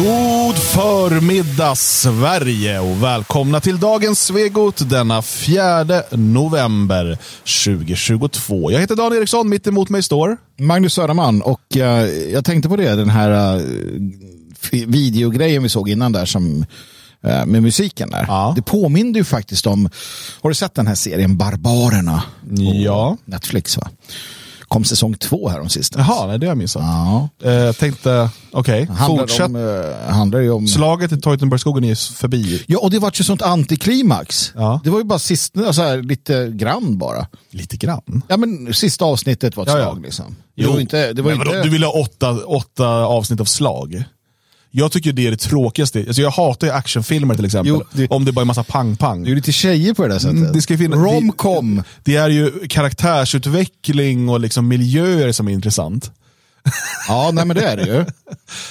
God förmiddag Sverige och välkomna till dagens Svegot denna 4 november 2022. Jag heter Dan Eriksson, mitt emot mig står Magnus Söderman och uh, jag tänkte på det, den här uh, videogrejen vi såg innan där som uh, med musiken där. Ja. Det påminner ju faktiskt om, har du sett den här serien Barbarerna? Ja. Netflix va? Kom säsong två här om sist. Jaha, nej, det har jag missat. Ja. Eh, tänkte, okej, Handlar fortsätt. om, uh, handlar ju om... Slaget i Teutenbergskogen är förbi. Ja, och det var ju sånt antiklimax. Ja. Det var ju bara sista, så här, lite grann bara. Lite grann. Ja, men sista avsnittet var ett Ja, ja. slag liksom. Det var inte, det var Men vadå, inte... Du vill ha åtta, åtta avsnitt av slag? Jag tycker det är det tråkigaste. Alltså jag hatar ju actionfilmer till exempel. Jo, det- Om det bara är massa pang-pang. Det är ju lite tjejer på det där sättet. Mm, det ska finna- Romcom. Det, det är ju karaktärsutveckling och liksom miljöer som är intressant. Ja, nej men det är det ju.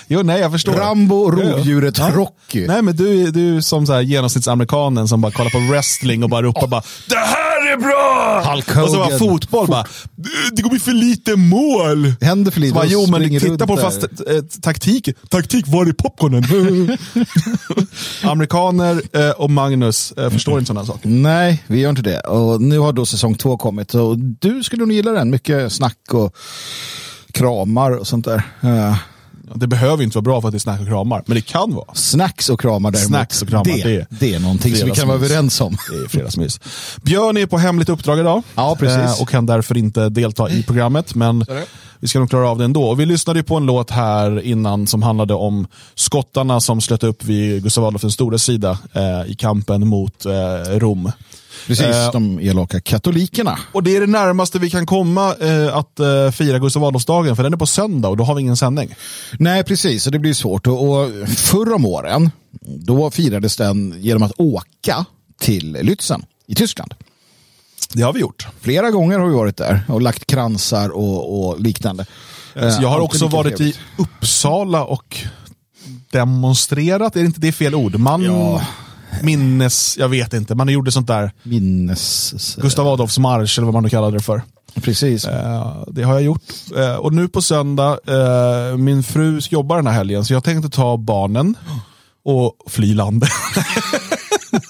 Jo, nej jag förstår. Rambo, rovdjuret, Ja. Rocky. Nej men du, du är som så här genomsnittsamerikanen som bara kollar på wrestling och bara ropar bara Det här är bra! Hulk och så bara Hogan. fotboll bara "Det- Det kommer för lite mål! Händer för lite. Så bara, jo men titta på fast eh, taktik. Taktik, var är popcornen? Amerikaner eh, och Magnus eh, förstår inte sådana saker. Nej, vi gör inte det. Och nu har då säsong två kommit. Och du skulle nog gilla den. Mycket snack och kramar och sånt där. Eh, Det behöver inte vara bra för att det är snack och kramar, men det kan vara. snacks och kramar däremot. Snacks och kramar, det, det- det är någonting som vi kan vara överens om. Det är fredagsmys. Björn är på hemligt uppdrag idag. Ja, precis. Eh, och kan därför inte delta i programmet. Men vi ska nog klara av det ändå. Och vi lyssnade på en låt här innan som handlade om skottarna som slöt upp vid Gustav Adolf den stores sida eh, i kampen mot eh, Rom. Precis, Eh, de elaka katolikerna. Och det är det närmaste vi kan komma eh, att eh, fira Gustav Adolfsdagen, för den är på söndag och då har vi ingen sändning. Nej, precis. Och det blir svårt. Och, och förr om åren, då firades den genom att åka till Lützen i Tyskland. Det har vi gjort. Flera gånger har vi varit där och lagt kransar och, och liknande. Så jag har Eh, också varit trevligt. i Uppsala och demonstrerat, är det inte det fel ord? Man Ja. Minnes, jag vet inte, man gjorde sånt där Minnes... Gustav Adolfs marsch eller vad man nu kallade det för. Precis. Eh, det har jag gjort. Eh, och nu på söndag, eh, min fru jobbar den här helgen så jag tänkte ta barnen och fly landet.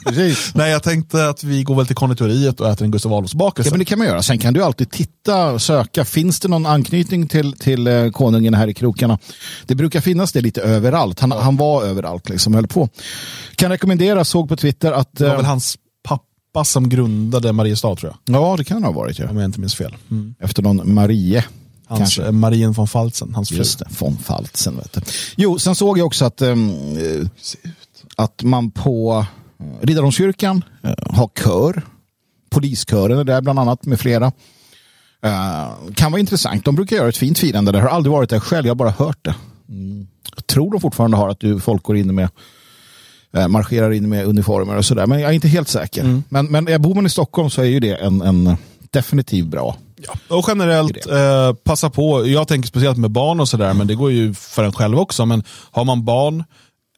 Precis. Nej, jag tänkte att vi går väl till konditoriet och äter en Gustav Adolfs bakelse. Ja, men det kan man göra. Sen kan du alltid titta och söka. Finns det någon anknytning till, till eh, konungen här i krokarna? Det brukar finnas det lite överallt. Han, han var överallt, liksom, höll på. Kan rekommendera, såg på Twitter att... det var eh, väl hans pappa som grundade Mariestad tror jag. Ja, det kan ha varit. Ja. Om jag inte minns fel. Mm. Efter någon Marie. Hans, Kanske. eh, Marien von Faltzen, hans fru. Just det, von Faltzen. Vet du. Jo, sen såg jag också att, eh, att man på eh, Riddarholmskyrkan eh, har kör. Poliskören är där bland annat med flera. Eh, kan vara intressant. De brukar göra ett fint firande. Jag har aldrig varit där själv, jag har bara hört det. Mm. Jag tror de fortfarande har att du, folk går in med eh, marscherar in med uniformer och sådär. Men jag är inte helt säker. Men, men eh, bor man i Stockholm så är ju det en, en definitiv bra. Ja. Och generellt, eh, passa på, jag tänker speciellt med barn och sådär, men det går ju för en själv också. Men har man barn,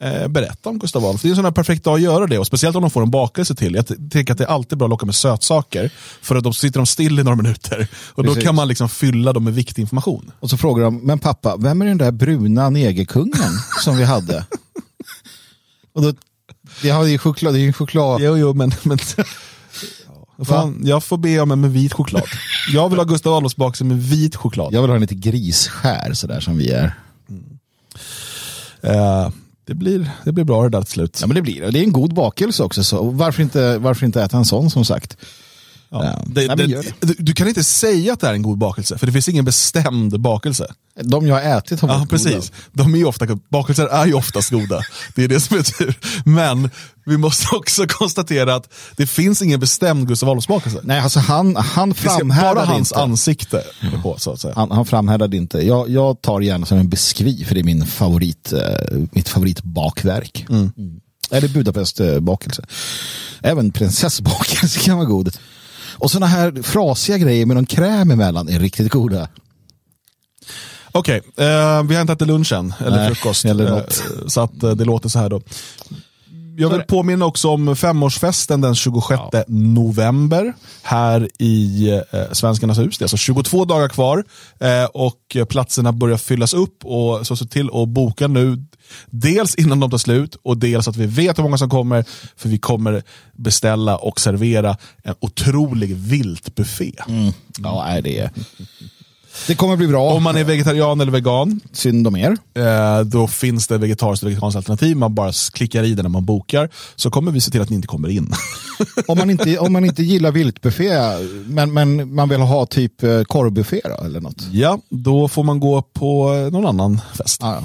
eh, berätta om Gustav Adolf. Det är en sån här perfekt dag att göra det. Och speciellt om de får en bakelse till. Jag tänker att det är alltid bra att locka med sötsaker. För att då sitter de still i några minuter. Och då Precis. kan man liksom fylla dem med viktig information. Och så frågar de, men pappa, vem är den där bruna negerkungen som vi hade? Och då, det har ju choklad, det är ju choklad. Jo, jo, men... men Fan, jag får be om en med vit choklad. Jag vill ha Gustav Adolfs bakelse med vit choklad. Jag vill ha en lite grisskär sådär som vi är. Eh, det, blir, det blir bra det där till slut. Ja men det blir det. Det är en god bakelse också. Så varför inte, varför inte äta en sån som sagt? Ja. Ja. Det, Nej, gör det, du, kan inte säga att det är en god bakelse, för det finns ingen bestämd bakelse. De jag har ätit har Ja, varit precis. goda. De är ofta, bakelser är ju oftast goda. Det är det som är tur. Men vi måste också konstatera att det finns ingen bestämd Gustav Adolfs-bakelse. Nej, alltså han, han Det ser bara framhärdade hans inte. ansikte på, så att säga. Han, han framhärdade inte. Jag, jag tar gärna som en beskriv, för det är min favorit, eh, mitt favoritbakverk. Mm. Eller Budapest eh. Även prinsessbakelse kan vara god. Och sådana här frasiga grejer med någon kräm emellan är riktigt goda. Okej, eh, vi har inte ätit lunch än, eller Nej, frukost. eller Eh, något. så att eh, det låter så här då. Jag vill påminna också om femårsfesten den 26 ja. november här i eh, Svenskarnas hus. Det är alltså 22 dagar kvar eh, och platserna börjar fyllas upp. och Så se till att boka nu. Dels innan de tar slut och dels att vi vet hur många som kommer. För vi kommer beställa och servera en otrolig viltbuffé. Mm. Ja, det är det kommer bli bra. Om man är vegetarian eller vegan. Synd om er. Eh, då finns det vegetariskt och vegetanskt alternativ. Man bara klickar i det när man bokar. Så kommer vi se till att ni inte kommer in. om, man inte, om man inte gillar viltbuffé, men, men man vill ha typ eh, korvbuffé då, eller något? Ja, då får man gå på någon annan fest. Ah,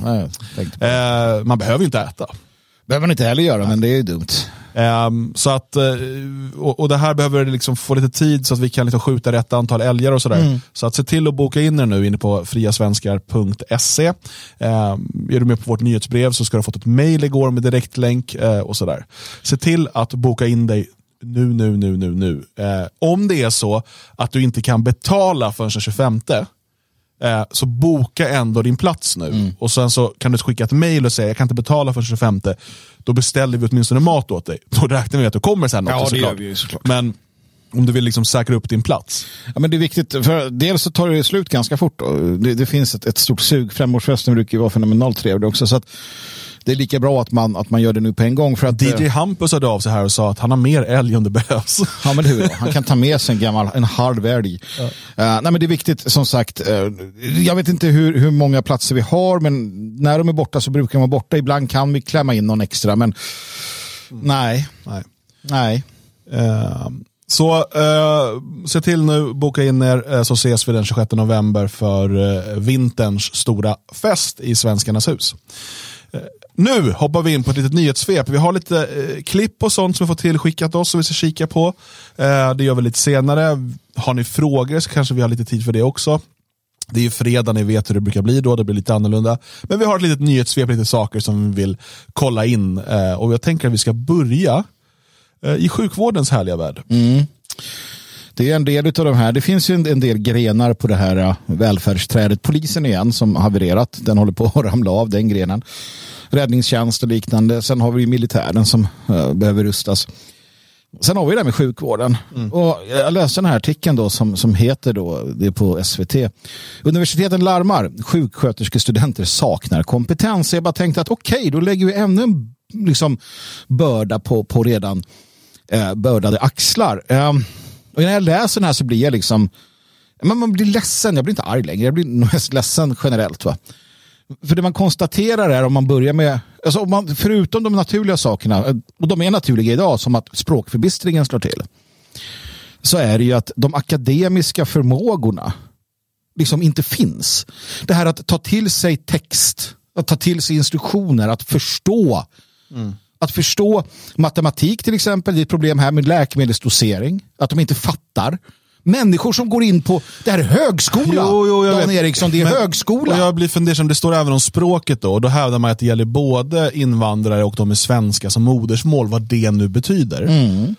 eh, man behöver inte äta. behöver man inte heller göra, men det är dumt. Um, så att, uh, och, och, det här behöver liksom få lite tid så att vi kan liksom skjuta rätt antal älgar och sådär. Mm. Så att se till att boka in er nu inne på friasvenskar.se. Um, är du med på vårt nyhetsbrev så ska du ha fått ett mail igår med direktlänk uh, och sådär. Se till att boka in dig nu, nu, nu, nu, nu. Uh, om det är så att du inte kan betala förrän den 25 Eh, så boka ändå din plats nu. Mm. Och sen så kan du skicka ett mail och säga jag kan inte betala för 25. Då beställer vi åtminstone mat åt dig. Då räknar vi att du kommer sen också ja, såklart. Vi, såklart. Men om du vill liksom säkra upp din plats. Ja, men det är viktigt, för dels så tar det slut ganska fort. Det, det, finns ett, ett stort sug. Femårsfesten brukar ju vara fenomenalt trevlig också. Så att det är lika bra att man, att man gör det nu på en gång. För att, DJ eh, Hampus hörde av sig här och sa att han har mer älg om det behövs. Ja, men hur Han kan ta med sig en gammal, en halv älg. Ja. Uh, nej, men det är viktigt, som sagt. Uh, jag vet inte hur, hur många platser vi har, men när de är borta så brukar de vara borta. Ibland kan vi klämma in någon extra, men mm. nej. Nej. nej. Uh, så uh, se till nu, boka in er uh, så ses vi den 26 november för uh, vinterns stora fest i Svenskarnas hus. Eh, nu hoppar vi in på ett litet nyhetssvep. Vi har lite eh, klipp och sånt som vi får tillskickat oss som vi ska kika på. Eh, det gör vi lite senare. Har ni frågor så kanske vi har lite tid för det också. Det är ju fredag, ni vet hur det brukar bli då, det blir lite annorlunda. Men vi har ett litet nyhetssvep, lite saker som vi vill kolla in. Eh, och jag tänker att vi ska börja eh, i sjukvårdens härliga värld. Mm. Det är en del av de här. Det finns ju en, del grenar på det här uh, välfärdsträdet. Polisen igen som havererat. Den håller på att ramla av, den grenen räddningstjänst och liknande. Sen har vi militären som uh, behöver rustas. Sen har vi det med sjukvården. Mm. Och jag läste den här artikeln då som, som heter då, det är på SVT. Universiteten larmar, sjuksköterskestudenter saknar kompetens. Jag bara tänkte att okej, okay, då lägger vi ännu en liksom, börda på, på redan eh, bördade axlar. Eh, och när jag läser den här så blir jag liksom, man, man blir ledsen, jag blir inte arg längre, jag blir mest ledsen generellt. Va? För det man konstaterar är om man börjar med, alltså om man, förutom de naturliga sakerna, och de är naturliga idag, som att språkförbistringen slår till, så är det ju att de akademiska förmågorna liksom inte finns. Det här att ta till sig text, att ta till sig instruktioner, att förstå. Mm. Att förstå matematik till exempel, det är ett problem här med läkemedelsdosering, att de inte fattar. Människor som går in på, det här är högskola. Jo, jo, Dan vet. Eriksson, det är Men, högskola. jag blir fundersam, det står även om språket då. Och då hävdar man att det gäller både invandrare och de med svenska som modersmål, vad det nu betyder. Mm.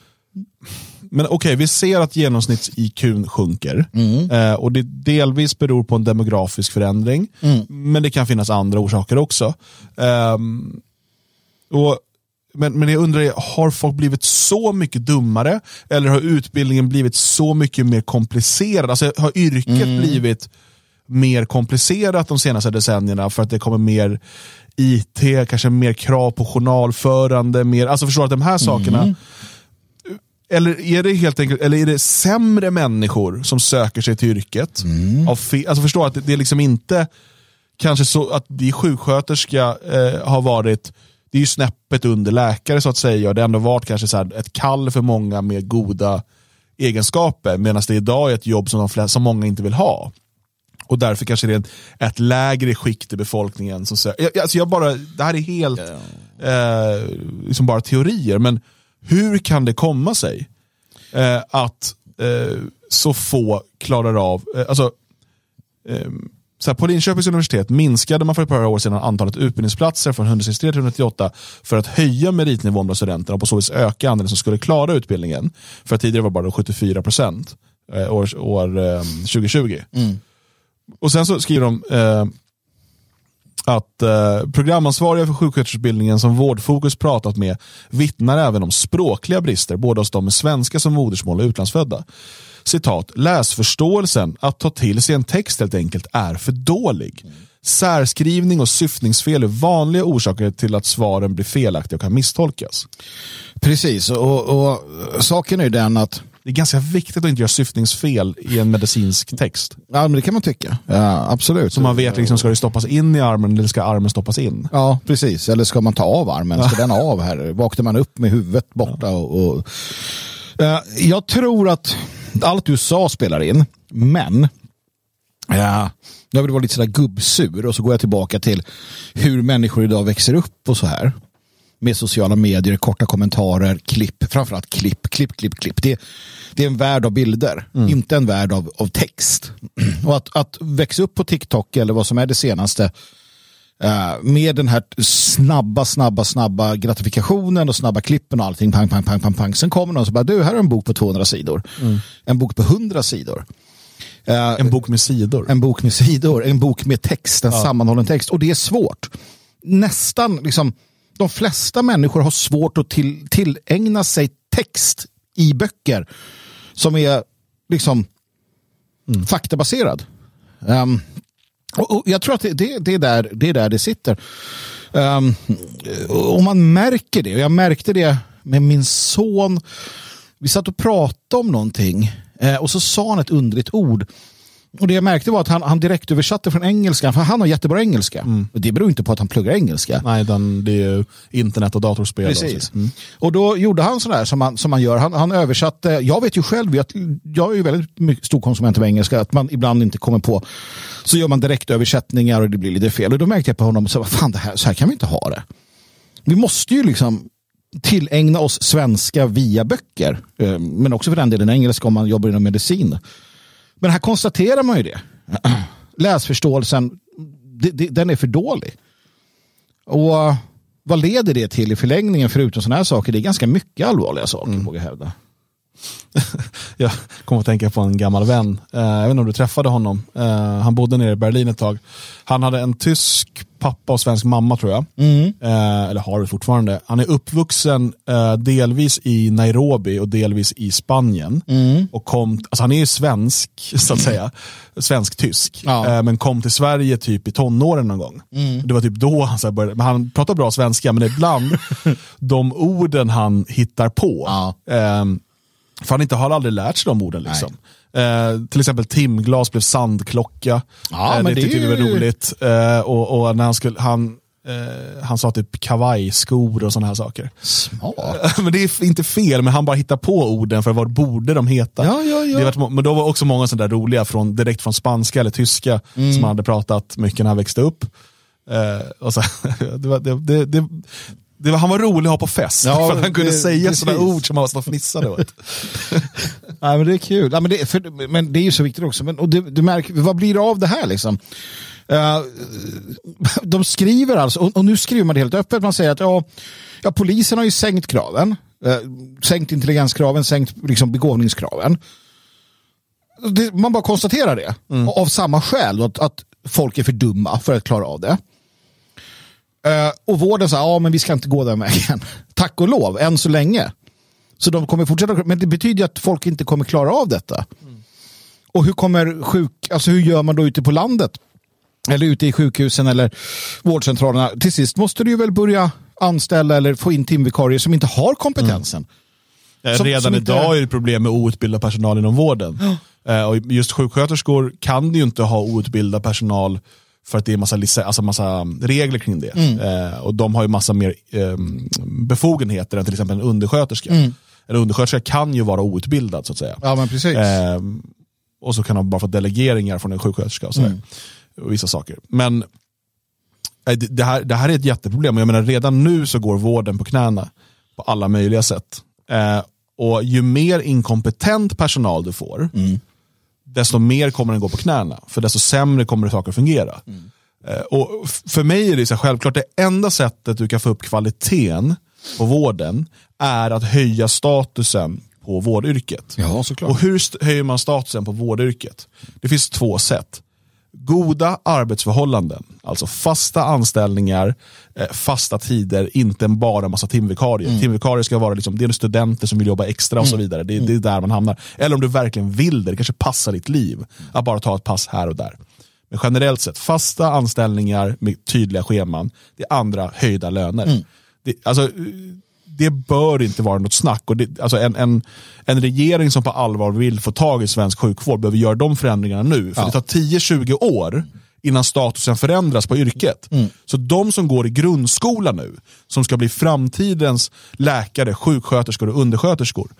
Men okej, okay, vi ser att genomsnitts-IQ sjunker. Mm. Eh, och det delvis beror på en demografisk förändring. Mm. Men det kan finnas andra orsaker också. Eh, och men, men jag undrar, har folk blivit så mycket dummare? Eller har utbildningen blivit så mycket mer komplicerad? Alltså, har yrket mm. blivit mer komplicerat de senaste decennierna för att det kommer mer IT, kanske mer krav på journalförande, mer, alltså förstår att de här sakerna mm. Eller är det helt enkelt eller är det sämre människor som söker sig till yrket? Mm. Alltså förstår att det, det är liksom inte kanske så att vi sjuksköterska eh, har varit det är ju snäppet under läkare så att säga. Och det har ändå varit kanske så ett kall för många med goda egenskaper. Medan det idag är ett jobb som, de flesta, som många inte vill ha. Och därför kanske det är ett lägre skikt i befolkningen som söker. Alltså jag bara, det här är helt eh, liksom bara teorier. Men hur kan det komma sig eh, att eh, så få klarar av, eh, alltså eh, så här, på Linköpings universitet minskade man för ett par år sedan antalet utbildningsplatser från 163 till 198 för att höja meritnivån bland studenterna och på så vis öka andelen som skulle klara utbildningen. För att tidigare var bara 74 procent eh, år, år eh, 2020. Mm. Och sen så skriver de eh, att eh, programansvariga för sjuksköterskeutbildningen som Vårdfokus pratat med vittnar även om språkliga brister, både hos de med svenska som modersmål och utlandsfödda. Citat, läsförståelsen, att ta till sig en text helt enkelt, är för dålig. Särskrivning och syftningsfel är vanliga orsaker till att svaren blir felaktiga och kan misstolkas. Precis, och, och saken är den att Det är ganska viktigt att inte göra syftningsfel i en medicinsk text. Ja, men det kan man tycka. Ja, absolut. Så man vet, liksom, ska det stoppas in i armen eller ska armen stoppas in? Ja, precis. Eller ska man ta av armen? Ska den av här? Vaknar man upp med huvudet borta? Och, och... Eh, jag tror att allt du sa spelar in, men ja, nu har vi varit lite sådär gubbsur och så går jag tillbaka till hur människor idag växer upp och så här. Med sociala medier, korta kommentarer, klipp, framförallt klipp, klipp, klipp, klipp. Det, det är en värld av bilder, inte en värld av, av text. Och att, att växa upp på TikTok eller vad som är det senaste eh, med den här snabba, snabba, snabba gratifikationen och snabba klippen och allting, pang, pang, pang, pang, pang. Sen kommer någon och bara, du, här är en bok på 200 sidor. En bok på 100 sidor. Eh, En bok med sidor. en bok med sidor, en bok med text, en sammanhållen text. Och det är svårt. Nästan, liksom, de flesta människor har svårt att till, tillägna sig text i böcker som är liksom faktabaserad. Ehm, och, och jag tror att det, det, det, är där, det är där det sitter. Um, och man märker det. Och jag märkte det med min son. Vi satt och pratade om någonting eh, och så sa han ett underligt ord. Och det jag märkte var att han, han direkt översatte från engelska, för han har jättebra engelska. Och det beror inte på att han pluggar engelska. Nej, den, det är ju internet och datorspel. Precis. Mm. Och då gjorde han sådär som man, som man gör. Han, han översatte, jag vet ju själv, att jag är ju väldigt mycket stor konsument av engelska, att man ibland inte kommer på. Så gör man direktöversättningar och det blir lite fel. Och då märkte jag på honom, så, fan, det här, så här kan vi inte ha det. Vi måste ju liksom tillägna oss svenska via böcker. Eh, Men också för den delen engelska om man jobbar inom medicin. Men här konstaterar man ju det. Läsförståelsen, den är för dålig. Och vad leder det till i förlängningen förutom sådana här saker? Det är ganska mycket allvarliga saker, Mm. vågar jag hävda. Jag kommer att tänka på en gammal vän. Eh, jag vet inte om du träffade honom. Eh, han bodde nere i Berlin ett tag. Han hade en tysk pappa och svensk mamma tror jag. Eh, eller har det fortfarande. Han är uppvuxen eh, delvis i Nairobi och delvis i Spanien. Och kom, alltså han är ju svensk, så att säga. Svensk-tysk. Ja. Eh, men kom till Sverige typ i tonåren någon gång. Det var typ då han så började, men han pratar bra svenska, men ibland de orden han hittar på. Ja. För han inte har aldrig lärt sig de orden. Liksom. Eh, till exempel timglas blev sandklocka. Ja, eh, men det tyckte vi var roligt. Eh, och, och när han, skulle, han, eh, han sa typ kavajskor och sådana här saker. Smart. men det är inte fel, men han bara hittar på orden för vad borde de heta. Ja, ja, ja. Det var, men då var också många sådana där roliga från, direkt från spanska eller tyska Mm. som han hade pratat mycket när han växte upp. Eh, och så, det var, det, det var, han var rolig att ha på fest, Ja, för att han kunde det- säga precis. sådana ord som man var fnissade åt. Nej, men det är kul. Ja, men, det, för, men det är ju så viktigt också. Men, och det, du märker, vad blir det av det här liksom? Eh, de skriver alltså, och, och nu skriver man det helt öppet. Man säger att ja, ja, polisen har ju sänkt kraven. eh, sänkt intelligenskraven, sänkt liksom, begåvningskraven. Det, man bara konstaterar det. Av samma skäl, att, att folk är för dumma för att klara av det. Eh, och vården sa, ja men vi ska inte gå den vägen. Tack och lov, än så länge. Så de kommer fortsätta, men det betyder att folk inte kommer klara av detta. Och hur kommer sjuk, alltså hur gör man då ute på landet? Eller ute i sjukhusen eller vårdcentralerna. Till sist måste du ju väl börja anställa eller få in timvikarier som inte har kompetensen. Eh, Som- Redan som inte- idag är det problem med outbildad personal inom vården. Eh, och just sjuksköterskor kan ju inte ha outbildad personal för att det är massa, alltså massa regler kring det. Mm. Eh, och de har ju massa mer eh, befogenheter än till exempel en undersköterska. En undersköterska kan ju vara outbildad så att säga. Ja, men precis. Eh, och så kan de bara få delegeringar från en sjuksköterska och, sådär. Mm. och vissa saker. Men eh, det, här, det här är ett jätteproblem. Jag menar, redan nu så går vården på knäna på alla möjliga sätt. Eh, och ju mer inkompetent personal du får, desto mer kommer den gå på knäna. För desto sämre kommer saker att fungera. Eh, och för mig är det så här, självklart det enda sättet du kan få upp kvaliteten på vården är att höja statusen på vårdyrket. Ja, såklart. Och hur höjer man statusen på vårdyrket? Det finns två sätt. Goda arbetsförhållanden, alltså fasta anställningar, eh, fasta tider, inte bara en massa timvikarier. Mm. Timvikarier ska vara liksom, det är studenter som vill jobba extra och så vidare. Det, det, är där man hamnar. Eller om du verkligen vill det, det kanske passar ditt liv att bara ta ett pass här och där. Men generellt sett, fasta anställningar med tydliga scheman. Det andra, höjda löner. Mm. Det, alltså, det bör inte vara något snack. Och det, alltså en, en, en regering som på allvar vill få tag i svensk sjukvård behöver göra de förändringarna nu. För ja. det tar 10-20 år innan statusen förändras på yrket. Mm. Så de som går i grundskola nu, som ska bli framtidens läkare, sjuksköterskor och undersköterskor,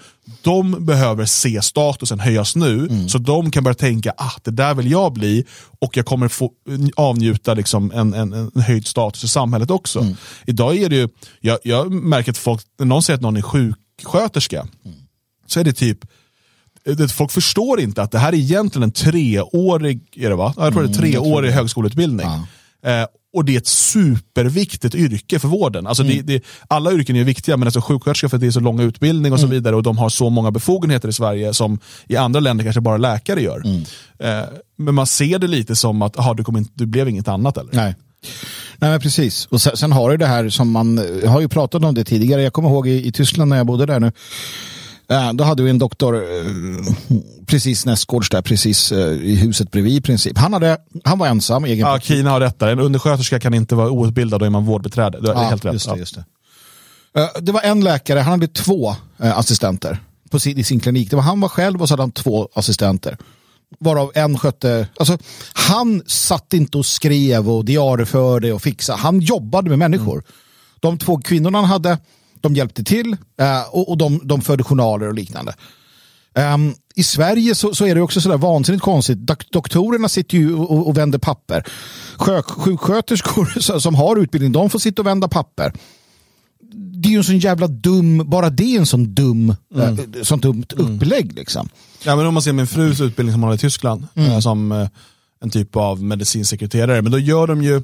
de behöver se statusen höjas nu, mm. så de kan börja tänka att ah, det där vill jag bli och jag kommer få avnjuta liksom en, en, en höjd status i samhället också. Mm. Idag är det ju, jag, jag märker att folk, när någon säger att någon är sjuksköterska, mm. så är det typ folk förstår inte att det här är egentligen en treårig, är det va? Jag tror det är mm, treårig högskoleutbildning. Ja. Eh, och det är ett superviktigt yrke för vården. Alltså mm. det, det, alla yrken är viktiga, men alltså sjuksköterska för att det är så lång utbildning och så mm. vidare och de har så många befogenheter i Sverige som i andra länder kanske bara läkare gör. Mm. Eh, men man ser det lite som att aha, du, kom in, du blev inget annat eller? Nej. Nej men precis. Och sen, sen har du det här som man har ju pratat om det tidigare. Jag kommer ihåg i, i Tyskland när jag bodde där nu då hade vi en doktor eh, precis nästgårds där, precis eh, i huset bredvid i princip. Han, hade, han var ensam. Egen ja, Kina har rätt där. En undersköterska kan inte vara outbildad, då är man vårdbiträde. Det är ja, helt rätt. Just det, just det. Eh, det var en läkare, han hade två assistenter på sin, i sin klinik. Det var han var själv och så hade han två assistenter. Varav en skötte, alltså han satt inte och skrev och diarieförde och fixade. Han jobbade med människor. Mm. De två kvinnorna han hade, de hjälpte till eh, och, och de, de förde journaler och liknande. Um, I Sverige så, så, är det också sådär vansinnigt konstigt. Dok doktorerna sitter ju och, och vänder papper. Sjök, sjuksköterskor som har utbildning, de får sitta och vända papper. Det är ju en sån jävla dum, bara det är en sån dum, mm. äh, sånt dumt mm. upplägg liksom. Ja men om man ser min frus utbildning som hon har i Tyskland, mm. äh, som äh, en typ av medicinsekreterare, men då gör de ju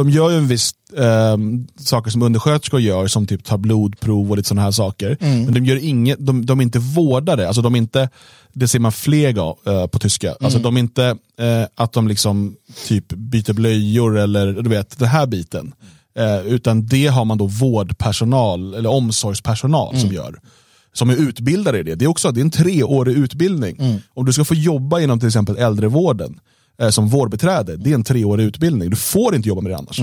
de gör ju en viss eh, saker som undersköterskor gör, som typ tar blodprov och lite sådana här saker. Mm. Men de gör inget, de, de är inte vårdare, alltså de är inte, det ser man flega eh, på tyska. Mm. Alltså de är inte eh, att de liksom typ byter blöjor eller du vet, den här biten. Eh, utan det har man då vårdpersonal eller omsorgspersonal mm. som gör som är utbildade i det. Det är också det är en treårig utbildning. Mm. Om du ska få jobba inom till exempel äldrevården, som vårdbiträde, det är en treårig utbildning. Du får inte jobba med det annars.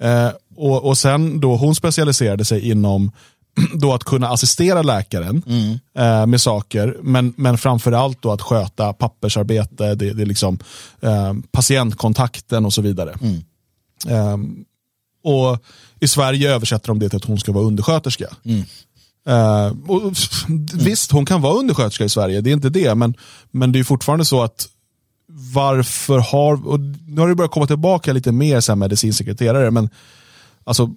Eh, och, och sen då hon specialiserade sig inom då att kunna assistera läkaren mm. eh, med saker, men, men framförallt då att sköta pappersarbete, det, det är liksom, eh, patientkontakten och så vidare. Mm. Eh, och I Sverige översätter de det till att hon ska vara undersköterska. Mm. Uh, och, visst, hon kan vara undersköterska i Sverige, det är inte det, men, men det är fortfarande så att varför har, och nu har det börjat komma tillbaka lite mer så här medicinsekreterare, men Alltså,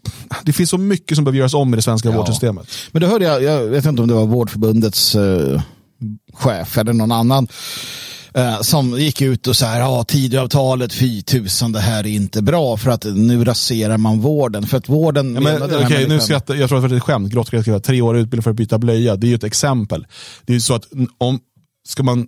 det finns så mycket som behöver göras om i det svenska ja. vårdsystemet. Men då hörde jag, jag vet inte om det var Vårdförbundets eh, chef eller någon annan eh, som gick ut och sa här, ja, Tidöavtalet, fy tusan, det här är inte bra för att nu raserar man vården. För att vården... Ja, men, okay, nu skrattar, jag tror att det är ett skämt, grått tre år utbildning för att byta blöja, det är ju ett exempel. Det är ju så att om, ska man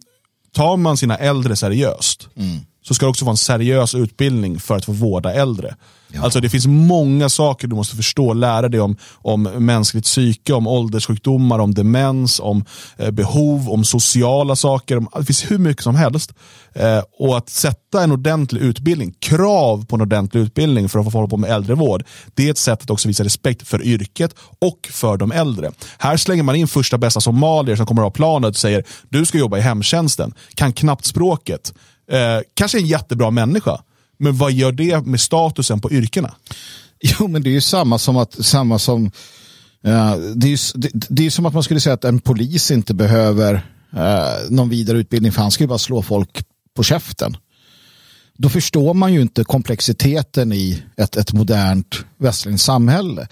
tar man sina äldre seriöst mm så ska det också vara en seriös utbildning för att få vårda äldre. Ja. Alltså Det finns många saker du måste förstå och lära dig om, om mänskligt psyke, om ålderssjukdomar, om demens, om eh, behov, om sociala saker. Om, det finns hur mycket som helst. Eh, och att sätta en ordentlig utbildning, krav på en ordentlig utbildning för att få hålla på med äldrevård, det är ett sätt att också visa respekt för yrket och för de äldre. Här slänger man in första bästa somalier som kommer av planet och säger du ska jobba i hemtjänsten, kan knappt språket, eh, kanske en jättebra människa men vad gör det med statusen på yrkena? Jo, men det är ju samma som att samma som eh, det, är ju, det, det, är som att man skulle säga att en polis inte behöver eh, någon vidare utbildning för han ska ju bara slå folk på käften. Då förstår man ju inte komplexiteten i ett, ett modernt västerländskt samhälle.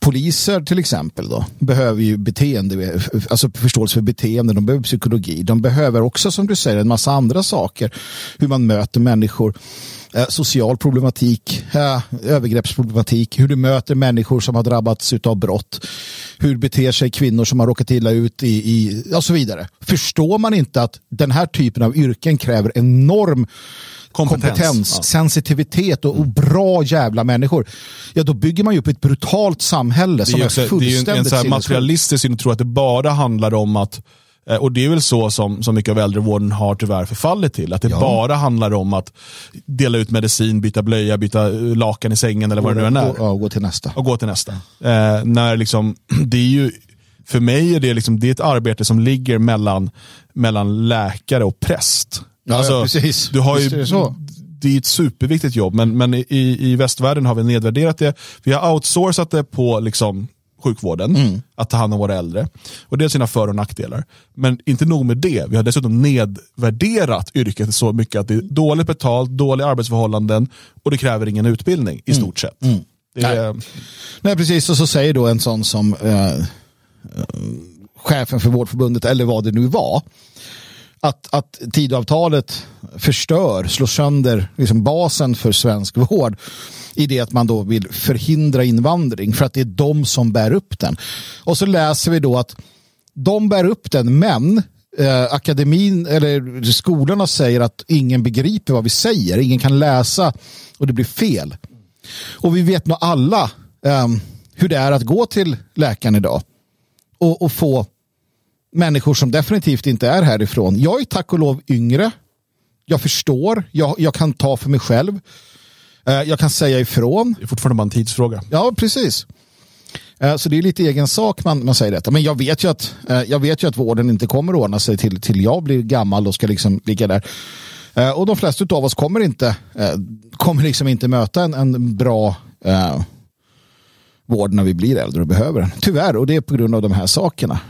Poliser till exempel då, behöver ju beteende, alltså förståelse för beteende, de behöver psykologi. De behöver också som du säger en massa andra saker. Hur man möter människor Eh, social problematik, eh, övergreppsproblematik, hur du möter människor som har drabbats av brott, hur beter sig kvinnor som har råkat illa ut i, i och så vidare. Förstår man inte att den här typen av yrken kräver enorm kompetens, Ja. sensitivitet och, och bra jävla människor. Ja, då bygger man ju upp ett brutalt samhälle Det som är, är, också, det är en, en fullständigt så här materialistisk syn att tro att det bara handlar om att eh, och det är väl så som, som mycket av äldrevården har tyvärr förfallit till. Att det Ja. bara handlar om att dela ut medicin, byta blöja, byta eh, lakan i sängen eller vad det nu än är. Gå, ja, gå till nästa. och gå till nästa. Eh, när liksom, det är ju, för mig är det, liksom, det är ett arbete som ligger mellan, mellan läkare och präst. Alltså, Ja, precis. Du har ju, det så. det är ett superviktigt jobb, men, men i, i västvärlden har vi nedvärderat det. Vi har outsourcat det på liksom, sjukvården, Mm. att ta hand om våra äldre. Och det har sina för och nackdelar. Men inte nog med det, vi har dessutom nedvärderat yrket så mycket att det är dåligt betalt, dåliga arbetsförhållanden och det kräver ingen utbildning i stort sett. Det är, Nej, precis. Och så säger då en sån som eh, eh, chefen för Vårdförbundet, eller vad det nu var, att, att tidavtalet förstör, slår sönder liksom basen för svensk vård i det att man då vill förhindra invandring för att det är de som bär upp den. Och så läser vi då att de bär upp den, men eh, akademin eller skolorna säger att ingen begriper vad vi säger, ingen kan läsa och det blir fel. Och vi vet nog alla eh, hur det är att gå till läkaren idag och, och få människor som definitivt inte är härifrån. Jag är tack och lov yngre. Jag förstår. Jag, jag kan ta för mig själv. Eh, jag kan säga ifrån. det är fortfarande bara en tidsfråga. Ja, precis. Eh, Så det är lite egen sak man, man säger detta. Men jag vet, ju att, eh, jag vet ju att vården inte kommer att ordna sig till, till jag blir gammal och ska liksom ligga där. Och de flesta av oss kommer inte, kommer liksom inte möta en, en bra eh, vård när vi blir äldre och behöver den. Tyvärr, och det är på grund av de här sakerna.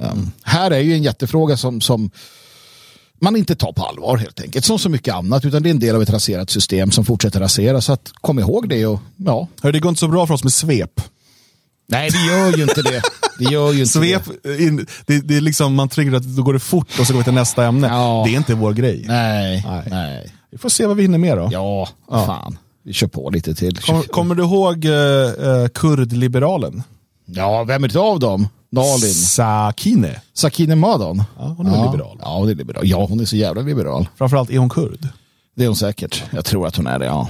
Eh, Här är ju en jättefråga som, som man inte tar på allvar helt enkelt. Som så mycket annat, utan det är en del av ett raserat system som fortsätter rasera. Så att, kom ihåg det och ja, Hör, det går inte så bra för oss med svep. Nej, det gör ju inte det. Det gör ju inte Svep, det. in, det, det är liksom, man tänker att då går det fort och så går vi till nästa ämne. Ja. Det är inte vår grej. Nej, Nej. nej. Vi får se vad vi hinner med då. Ja, fan. Vi kör på lite till. Kom, kommer du ihåg uh, uh, kurdliberalen? Ja, vem är det av dem? Dalin. Sakine. Sakine Madon. Ja, hon är väl liberal. Ja, hon är liberal. Ja, hon är så jävla liberal. Framförallt är hon kurd. Det är hon säkert. Jag tror att hon är det, ja.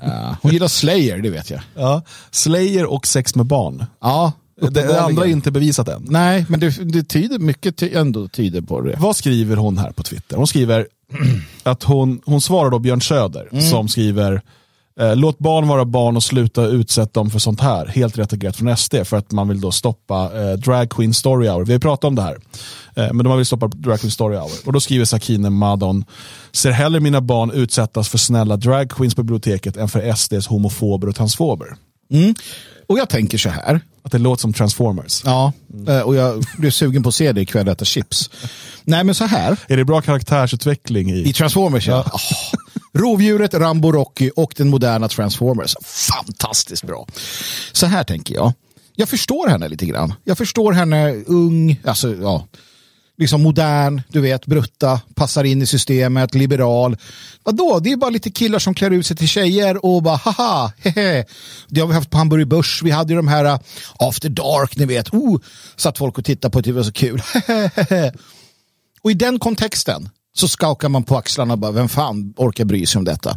ja. Hon gillar Slayer, det vet jag. Ja. Slayer och sex med barn. Ja, Det, andra är inte bevisat än. Nej, men det, det tyder mycket ty, ändå tyder på det. Vad skriver hon här på Twitter? Hon skriver att hon, hon svarar då Björn Söder Mm. som skriver Låt barn vara barn och sluta utsätta dem för sånt här. Helt retigerat från SD för att man vill då stoppa eh, Drag Queen Story Hour. Vi har pratat om det här. Eh, men de vill stoppa Drag Queen Story Hour. Och då skriver Sakine Madon Ser hellre mina barn utsättas för snälla drag queens på biblioteket än för SDs homofober och transfober. Mm. Och jag tänker så här. Att det låter som Transformers. Ja, eh, och jag blir sugen på att se det ikväll och äta chips. Nej, men så här. Är det bra karaktärsutveckling i? I Transformers, ja. Åh. Rovdjuret, Rambo, Rocky och den moderna Transformers. Fantastiskt bra. Så här tänker jag. Jag förstår henne lite grann. Jag förstår henne ung, alltså ja, liksom modern, du vet, brutta, passar in i systemet, liberal. Vadå? Det är bara lite killar som klär ut sig till tjejer och bara haha, hehe. Det har vi haft på Hamburger Börs. Vi hade ju de här äh, After Dark, ni vet. Oh, satt folk och tittade på det, det var så kul. och i den kontexten så skakar man på axlarna och bara, vem fan orkar bry sig om detta?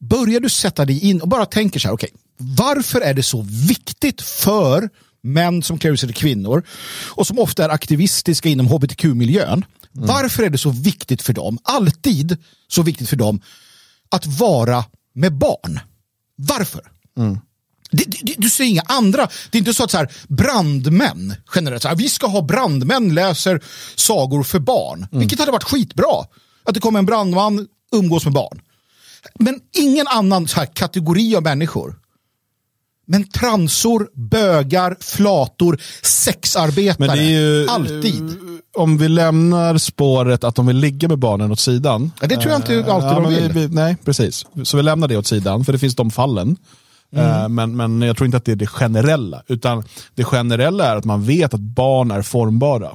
Börjar du sätta dig in och bara tänker så här, okej, varför är det så viktigt för män som klär ut sig till kvinnor och som ofta är aktivistiska inom hbtq-miljön. Varför är det så viktigt för dem, alltid så viktigt för dem, att vara med barn? Varför? Det, det, du ser inga andra. Det är inte så att så här, brandmän generellt, så här, vi ska ha brandmän läser sagor för barn. Vilket hade varit skitbra. Att det kommer en brandman, umgås med barn. Men ingen annan så här, kategori av människor. Men transor, bögar, flator, sexarbetare. Ju, alltid. Om vi lämnar spåret att de vill ligga med barnen åt sidan. Ja, det tror jag inte Eh, alltid de men vill. Vi, vi, nej, precis. Så vi lämnar det åt sidan, för det finns de fallen. Mm. Men, men jag tror inte att det är det generella. Utan det generella är att man vet att barn är formbara.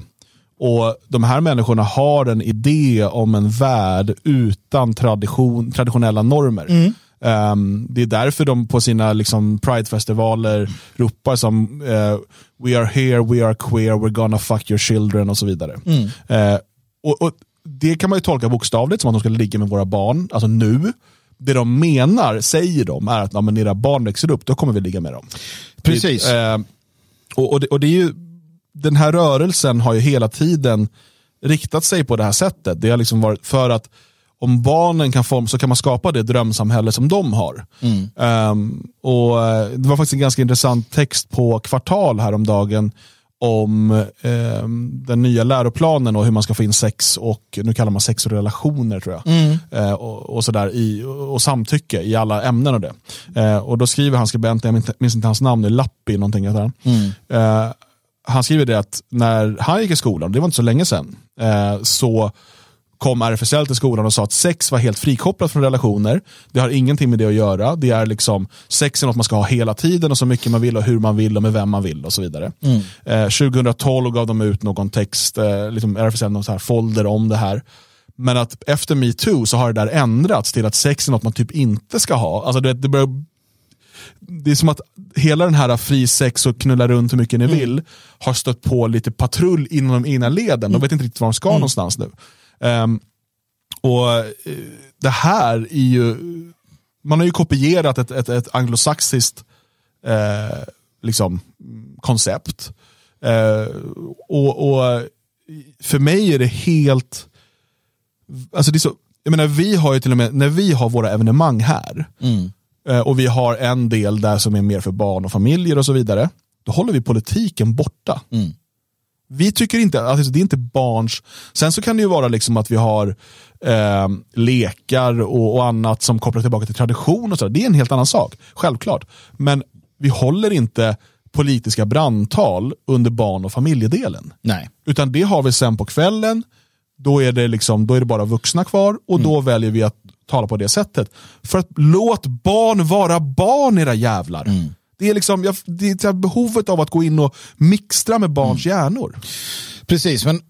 Och de här människorna har en idé om en värld utan tradition, traditionella normer. Mm. Ehm, det är därför de på sina liksom, Pride-festivaler ropar som eh, We are here, we are queer, we're gonna fuck your children och så vidare. Mm. Eh, och, och det kan man ju tolka bokstavligt som att de ska ligga med våra barn, alltså nu. Det de menar, säger de, är att när era barn växer upp, då kommer vi ligga med dem. Precis. Det, eh, och, och, det, och det är ju, den här rörelsen har ju hela tiden riktat sig på det här sättet. Det har liksom varit för att om barnen kan forma så kan man skapa det drömsamhälle som de har. Mm. Um, och eh, Det var faktiskt en ganska intressant text på Kvartal häromdagen om eh, den nya läroplanen och hur man ska få in sex och, nu kallar man sex och relationer tror jag, Mm. eh, och, och, sådär i, och samtycke i alla ämnen och det. Eh, och då skriver han skribenten, jag minns inte hans namn, det är Lappi någonting heter han. Mm. Eh, han skriver det att när han gick i skolan, det var inte så länge sedan, eh, så kom RFSL till skolan och sa att sex var helt frikopplat från relationer. Det har ingenting med det att göra. Det är liksom, sex är något man ska ha hela tiden och så mycket man vill och hur man vill och med vem man vill och så vidare. Mm. Eh, 2012 gav de ut någon text, eh, liksom RFSL någon så här folder om det här. Men att efter metoo så har det där ändrats till att sex är något man typ inte ska ha. Alltså det, det, börjar, det är som att hela den här fri sex och knulla runt hur mycket ni vill har stött på lite patrull inom de egna leden. De vet inte riktigt var de ska någonstans nu. Um, och eh, Det här är ju, man har ju kopierat ett, ett, ett anglosaxiskt eh, liksom, koncept. Eh, och, och För mig är det helt, alltså det är så, jag menar vi har ju till och med, när vi har våra evenemang här, Mm. eh, och vi har en del där som är mer för barn och familjer och så vidare, då håller vi politiken borta. Mm. Vi tycker inte, alltså det är inte barns, sen så kan det ju vara liksom att vi har eh, lekar och, och annat som kopplar tillbaka till tradition och så. Det är en helt annan sak, självklart. Men vi håller inte politiska brandtal under barn och familjedelen. Nej. Utan det har vi sen på kvällen, då är det, liksom, då är det bara vuxna kvar och då väljer vi att tala på det sättet. För att låt barn vara barn era jävlar. Det är, liksom, jag, det är det behovet av att gå in och mixtra med barns hjärnor. Precis, men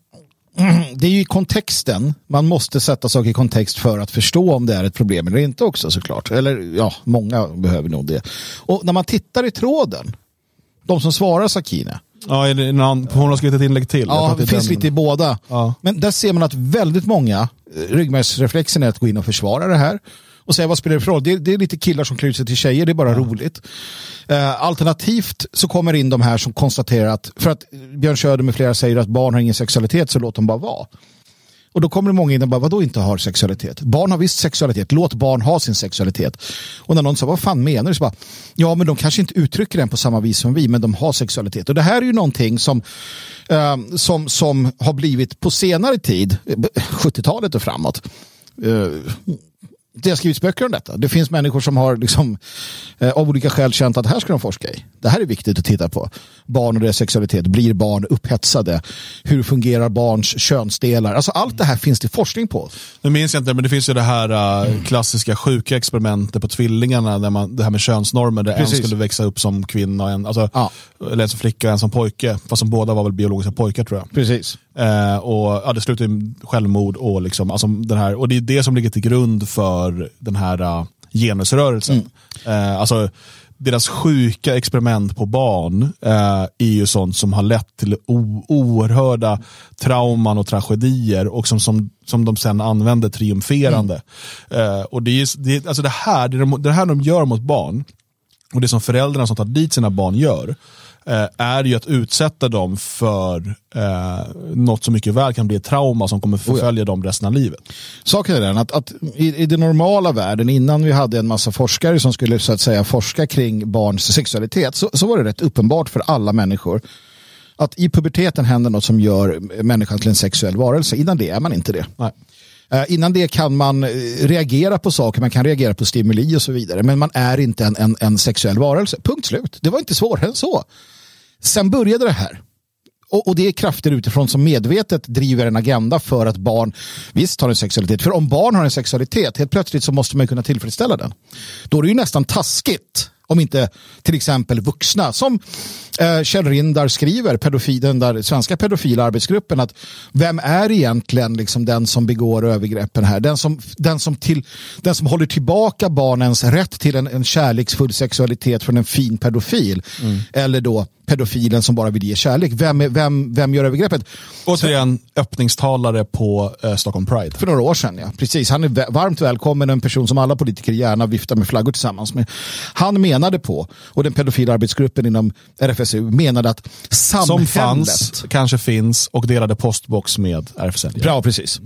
det är ju i kontexten. Man måste sätta saker i kontext för att förstå om det är ett problem eller inte också såklart. Eller ja, många behöver nog det. Och när man tittar i tråden, de som svarar Sakine, Ja, det någon, hon har skrivit ett inlägg till. Ja, det är finns den. lite i båda. Ja. Men där ser man att väldigt många, eh, ryggmärgsreflexen är att gå in och försvara det här. Och säga vad spelar det för roll? Det är, det är lite killar som klär sig till tjejer, det är bara roligt. Eh, alternativt så kommer in de här som konstaterar att, för att Björn Söder med flera säger att barn har ingen sexualitet så låt dem bara vara. Och då kommer det många in och bara, vadå inte har sexualitet? Barn har visst sexualitet, låt barn ha sin sexualitet. Och när någon sa, vad fan menar du? Så bara, ja men de kanske inte uttrycker den på samma vis som vi, men de har sexualitet. Och det här är ju någonting som, eh, som, som har blivit på senare tid, eh, 70-talet och framåt, eh, det har skrivits böcker om detta. Det finns människor som har liksom, eh, av olika skäl känt att det här ska de forska i. Det här är viktigt att titta på. Barn och deras sexualitet. Blir barn upphetsade? Hur fungerar barns könsdelar? Alltså allt det här finns det forskning på. Nu minns jag inte, men det finns ju det här uh, klassiska sjuka experimentet på tvillingarna, där man, det här med könsnormer, där Precis. en skulle växa upp som kvinna, och en, alltså, Ja. eller en som flicka och en som pojke, fast som båda var väl biologiska pojkar tror jag. Precis. Eh, och ja, Det slutade med självmord och, liksom, alltså, den här, och det är det som ligger till grund för den här uh, genusrörelsen. Eh, alltså, deras sjuka experiment på barn eh, är ju sånt som har lett till oerhörda trauman och tragedier och som, som, som de sen använder triumferande. Eh, och det, är, det, alltså det, här, det, de, det här de gör mot barn och det som föräldrarna som tar dit sina barn gör är ju att utsätta dem för eh, något som mycket väl kan bli ett trauma som kommer förfölja dem resten av livet. Saken är den att, att i, i den normala världen, innan vi hade en massa forskare som skulle så att säga forska kring barns sexualitet, så, så var det rätt uppenbart för alla människor att i puberteten händer något som gör människan till en sexuell varelse. Innan det är man inte det. Nej. Eh, innan det kan man eh, reagera på saker, man kan reagera på stimuli och så vidare. Men man är inte en, en, en sexuell varelse. Punkt slut. Det var inte svårare än så. Sen började det här. Och, och det är krafter utifrån som medvetet driver en agenda för att barn visst har en sexualitet. För om barn har en sexualitet, helt plötsligt så måste man kunna tillfredsställa den. Då är det ju nästan taskigt om inte till exempel vuxna, som eh, Kjell Rindar skriver, pedofil, den där svenska pedofila arbetsgruppen, att vem är egentligen liksom den som begår övergreppen här? Den som, den som, till, den som håller tillbaka barnens rätt till en, en kärleksfull sexualitet från en fin pedofil. Eller då pedofilen som bara vill ge kärlek. Vem, vem, vem gör övergreppet? Återigen, öppningstalare på eh, Stockholm Pride. För några år sedan, ja. Precis. Han är varmt välkommen, en person som alla politiker gärna viftar med flaggor tillsammans med. Han menade på, och den pedofila arbetsgruppen inom RFSU menade att Som samhället... fanns, kanske finns och delade postbox med RFSL. Bra, precis.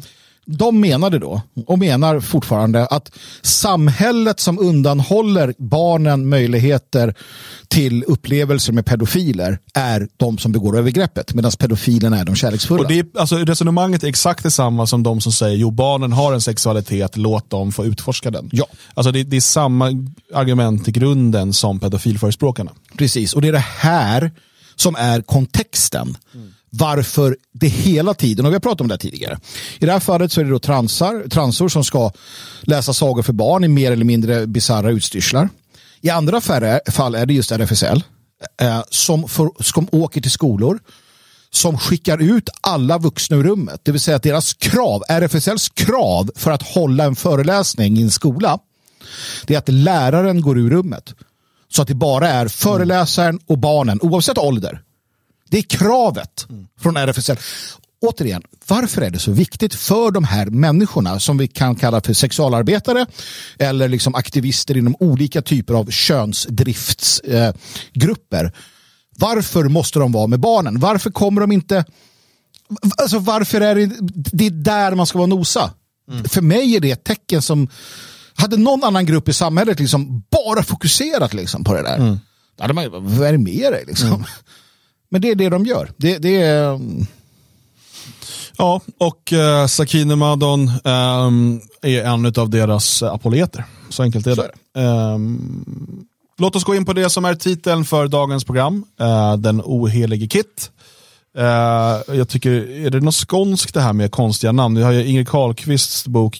De menade då, och menar fortfarande, att samhället som undanhåller barnen möjligheter till upplevelser med pedofiler är de som begår övergreppet, medan pedofilerna är de kärleksfulla. Och det är, alltså, resonemanget är exakt detsamma som de som säger jo barnen har en sexualitet, låt dem få utforska den. Ja. Alltså, det, det är samma argument i grunden som pedofilförespråkarna. Precis, och det är det här som är kontexten. Varför det hela tiden, och vi har pratat om det här tidigare. I det här fallet så är det då transar, transor som ska läsa sagor för barn i mer eller mindre bisarra utstyrslar. I andra färre, fall är det just RFSL eh, som, för, som åker till skolor som skickar ut alla vuxna ur rummet. Det vill säga att deras krav, RFSLs krav för att hålla en föreläsning i en skola, det är att läraren går ur rummet. Så att det bara är föreläsaren och barnen, oavsett ålder. Det är kravet från RFSL. Återigen, varför är det så viktigt för de här människorna som vi kan kalla för sexualarbetare eller liksom aktivister inom olika typer av könsdriftsgrupper? Eh, varför måste de vara med barnen? Varför kommer de inte... Alltså varför är det... Det är där man ska vara nosa. För mig är det ett tecken som... Hade någon annan grupp i samhället liksom bara fokuserat liksom på det där. Då hade man ju bara, vad är det med dig? Liksom? Men det är det de gör. Det, det är... Ja, och eh, Sakine Madon ehm, är en av deras eh, apologeter. Så enkelt är det. är Ehm, låt oss gå in på det som är titeln för dagens program. Eh, den ohelige Kit. Eh, jag tycker, är det något skånskt det här med konstiga namn? Vi har ju Ingrid Carlqvists bok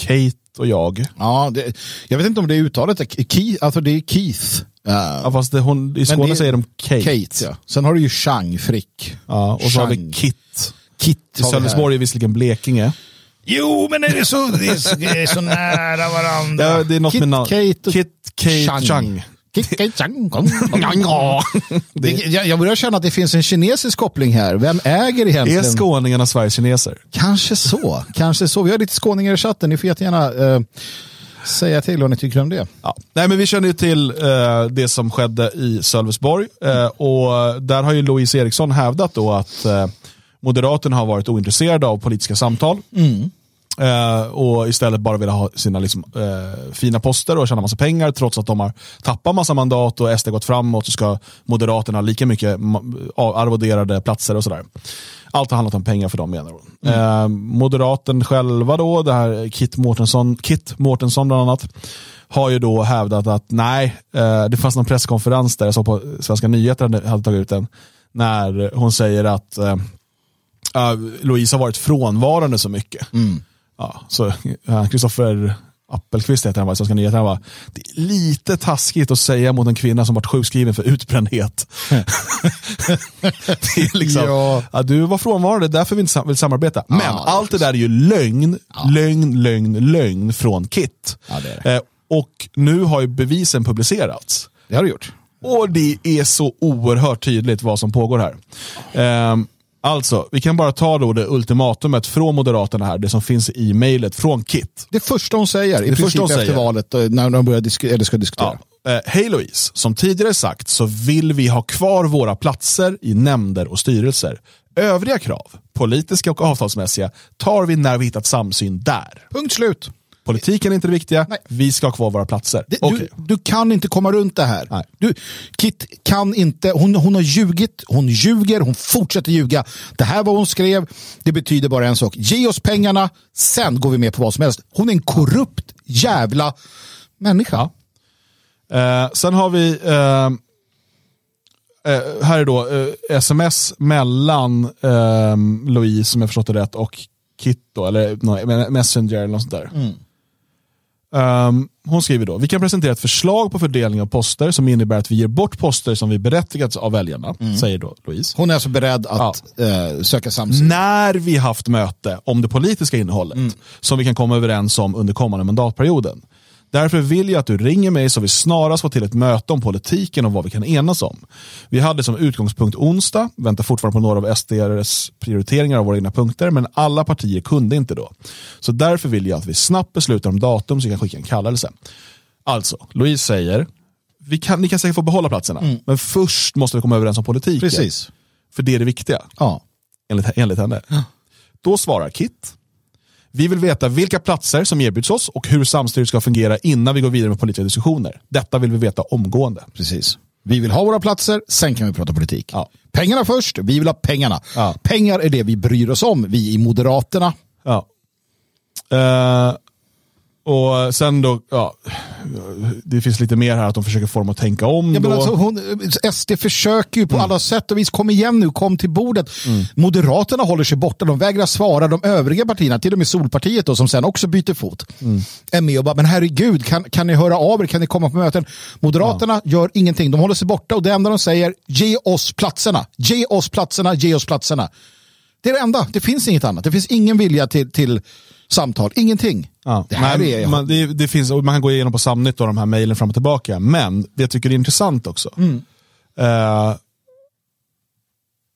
Kate och jag. Ja, det, jag vet inte om det är uttalet. Keith, alltså det är Keith. Ja, fast det, hon, I Skåne det- säger de Kate. Kate, ja. Sen har du ju Chang, Frick. Ja, och så har vi Chang. Kit. Kit I. Sölvesborg är visserligen Blekinge. Jo, men är det så, det är så, det är så nära varandra. Ja, det är något Kit, med namn. Kate och Kit, Kate, Chang. Chang. Chang. Det, jag, jag börjar känna att det finns en kinesisk koppling här. Vem äger Är egentligen? skåningarna Sveriges kineser? Kanske så. Kanske så. Vi har lite skåningar i chatten. Ni får jättegärna eh, säga till vad ni tycker om det. Ja. Nej, men vi känner ju till eh, det som skedde i Sölvesborg eh, och där har ju Louise Eriksson hävdat då att eh, Moderaterna har varit ointresserade av politiska samtal. Eh, och istället bara vill ha sina liksom, eh, fina poster och tjäna massa pengar trots att de har tappat massa mandat och SD gått framåt så ska Moderaterna ha lika mycket arvoderade platser och sådär. Allt har handlat om pengar för dem menar hon. Eh, Moderaten själva då, det här Kit Mårtensson, Kit Mårtensson bland annat, har ju då hävdat att nej, eh, det fanns någon presskonferens där, jag såg på Svenska nyheter hade- tagit ut den, när hon säger att eh, uh, Louise har varit frånvarande så mycket. Ja, så Kristoffer Appelqvist heter han va, i Svenska nyheter. Han var, det är lite taskigt att säga mot en kvinna som varit sjukskriven för utbrändhet. det är liksom, Ja. ja. du var frånvarande, därför vi inte vill samarbeta. Men Ja, allt det där är ju lögn, lögn, lögn, lögn från Kit. Ja, det det. Eh, och nu har ju bevisen publicerats. Det har du gjort. Och det är så oerhört tydligt vad som pågår här. Ehm, alltså, vi kan bara ta då det ultimatumet från Moderaterna här, det som finns i mejlet från Kit. Det första hon säger, i Det princip första hon efter säger. valet, eh, när de börjar disk- eller ska diskutera. Ja. Eh, Hej Louise, som tidigare sagt så vill vi ha kvar våra platser i nämnder och styrelser. Övriga krav, politiska och avtalsmässiga, tar vi när vi hittat samsyn där. Punkt slut. Politiken är inte det viktiga, Nej. vi ska ha kvar våra platser. Det, Okej. du, du kan inte komma runt det här. Nej. Du, Kit kan inte, hon, hon har ljugit, hon ljuger, hon fortsätter ljuga. Det här var hon skrev, det betyder bara en sak. Ge oss pengarna, sen går vi med på vad som helst. Hon är en korrupt jävla människa. Eh, sen har vi, eh, eh, här är då eh, sms mellan eh, Louise, som jag förstått det rätt, och Kit, då, eller no, Messenger eller något sånt där. Um, hon skriver då, vi kan presentera ett förslag på fördelning av poster som innebär att vi ger bort poster som vi berättigats av väljarna, säger då Louise. Hon är alltså beredd att eh, söka samsyn. När vi haft möte om det politiska innehållet som vi kan komma överens om under kommande mandatperioden. Därför vill jag att du ringer mig så vi snarast får till ett möte om politiken och vad vi kan enas om. Vi hade som utgångspunkt onsdag, väntar fortfarande på några av SDRs prioriteringar av våra egna punkter, men alla partier kunde inte då. Så därför vill jag att vi snabbt beslutar om datum så vi kan skicka en kallelse. Alltså, Louise säger, vi kan, ni kan säkert få behålla platserna, men först måste vi komma överens om politiken. Precis. För det är det viktiga, Ja. enligt, enligt henne. Då svarar Kit, vi vill veta vilka platser som erbjuds oss och hur samstyret ska fungera innan vi går vidare med politiska diskussioner. Detta vill vi veta omgående. Precis. Vi vill ha våra platser, sen kan vi prata politik. Ja. Pengarna först, vi vill ha pengarna. Ja. Pengar är det vi bryr oss om, vi i Moderaterna. Ja. Eh, och sen då, ja, det finns lite mer här att de försöker få dem att tänka om. Ja, men alltså, hon, SD försöker ju på alla sätt och vis, kom igen nu, kom till bordet. Moderaterna håller sig borta, de vägrar svara. De övriga partierna, till och med Solpartiet då, som sen också byter fot, är med och bara, men herregud, kan, kan ni höra av er, kan ni komma på möten? Moderaterna gör ingenting, de håller sig borta och det enda de säger, ge oss platserna, ge oss platserna, ge oss platserna. Det är det enda, det finns inget annat, det finns ingen vilja till, till samtal, ingenting. Ja. Det här Men är... man, det, det finns, man kan gå igenom på Samnytt och de här mejlen fram och tillbaka. Men det jag tycker är intressant också. Eh,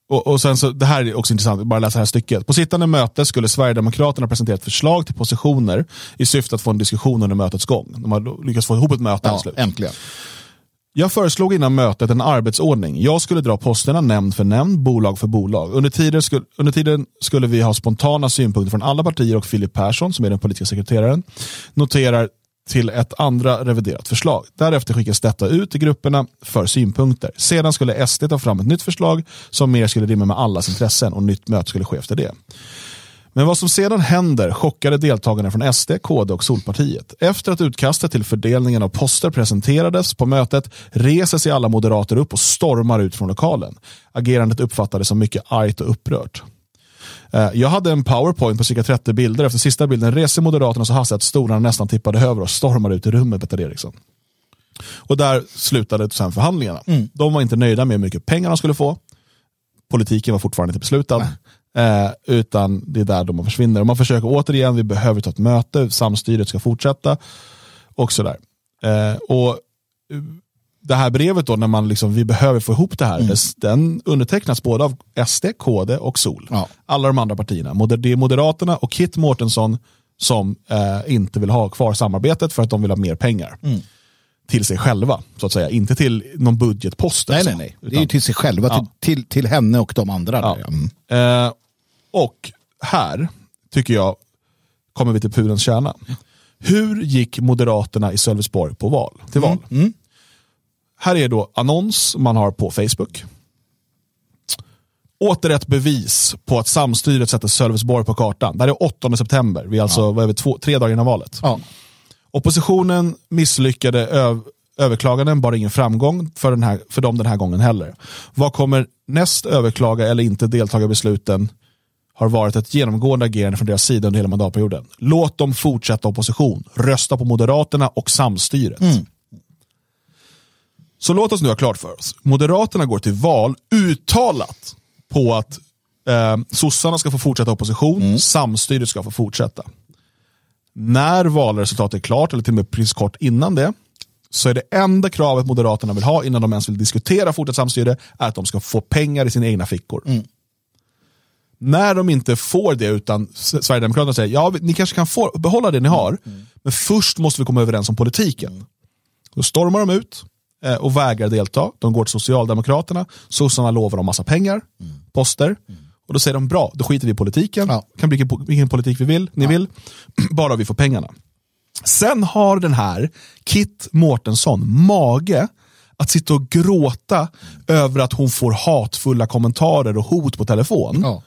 och, och sen så, Det här är också intressant, bara läsa det här stycket. På sittande möte skulle Sverigedemokraterna presentera ett förslag till positioner i syfte att få en diskussion under mötets gång. De har lyckats få ihop ett möte ja, äntligen. Jag föreslog innan mötet en arbetsordning. Jag skulle dra posterna nämnd för nämnd, bolag för bolag. Under, tiden, skulle, under tiden skulle vi ha spontana synpunkter från alla partier och Filip Persson, som är den politiska sekreteraren, noterar till ett andra reviderat förslag. Därefter skickas detta ut till grupperna för synpunkter. Sedan skulle SD ta fram ett nytt förslag som mer skulle rimma med allas intressen och nytt möte skulle ske efter det. Men vad som sedan händer chockade deltagarna från SD, KD och Solpartiet. Efter att utkastet till fördelningen av poster presenterades på mötet reser sig alla moderater upp och stormar ut från lokalen. Agerandet uppfattades som mycket argt och upprört. Eh, Jag hade en powerpoint på cirka 30 bilder. Efter sista bilden reser Moderaterna så hastigt att stolarna nästan tippade över och stormade ut i rummet, Peter Eriksson. Och där slutade sen förhandlingarna. De var inte nöjda med hur mycket pengar de skulle få. Politiken var fortfarande inte beslutad. Eh, utan det är där de försvinner. Och man försöker återigen, vi behöver ta ett möte, samstyret ska fortsätta. Och sådär. Eh, och eh, det här brevet då, när man liksom, vi behöver få ihop det här, dess- den undertecknas både av SD, KD och SOL. Ja. Alla de andra partierna. Moder- Det är Moderaterna och Kit Mårtensson som eh, inte vill ha kvar samarbetet för att de vill ha mer pengar. Till sig själva, så att säga. Inte till någon budgetpost. Nej, nej, så, nej. Det utan- är ju till sig själva, Ja. till, till, till henne och de andra. Ja. Där. Mm. Eh, och här, tycker jag, kommer vi till pudelns kärna. Hur gick Moderaterna i Sölvesborg på val, till val? Här är då annons man har på Facebook. Åter ett bevis på att samstyret sätter Sölvesborg på kartan. Det här är 8 september, vi är alltså är vi, två, tre dagar innan valet. Ja. Oppositionen misslyckade öv överklaganden, bara ingen framgång för, den här, för dem den här gången heller. Vad kommer näst överklaga eller inte deltaga i besluten har varit ett genomgående agerande från deras sida under hela mandatperioden. Låt dem fortsätta opposition, rösta på Moderaterna och samstyret. Så låt oss nu ha klart för oss. Moderaterna går till val uttalat på att eh, sossarna ska få fortsätta opposition, samstyret ska få fortsätta. När valresultatet är klart, eller till och med precis kort innan det, så är det enda kravet Moderaterna vill ha innan de ens vill diskutera fortsatt samstyre, är att de ska få pengar i sina egna fickor. När de inte får det, utan Sverigedemokraterna säger ja, ni kanske kan få, behålla det ni har, men först måste vi komma överens om politiken. Då stormar de ut eh, och vägrar delta. De går till Socialdemokraterna, sossarna lovar dem massa pengar, poster. Och då säger de bra, då skiter vi i politiken, Ja. kan bli vilken, politik vi vill, ni vill, bara vi får pengarna. Sen har den här Kit Mårtensson mage att sitta och gråta över att hon får hatfulla kommentarer och hot på telefon. Ja.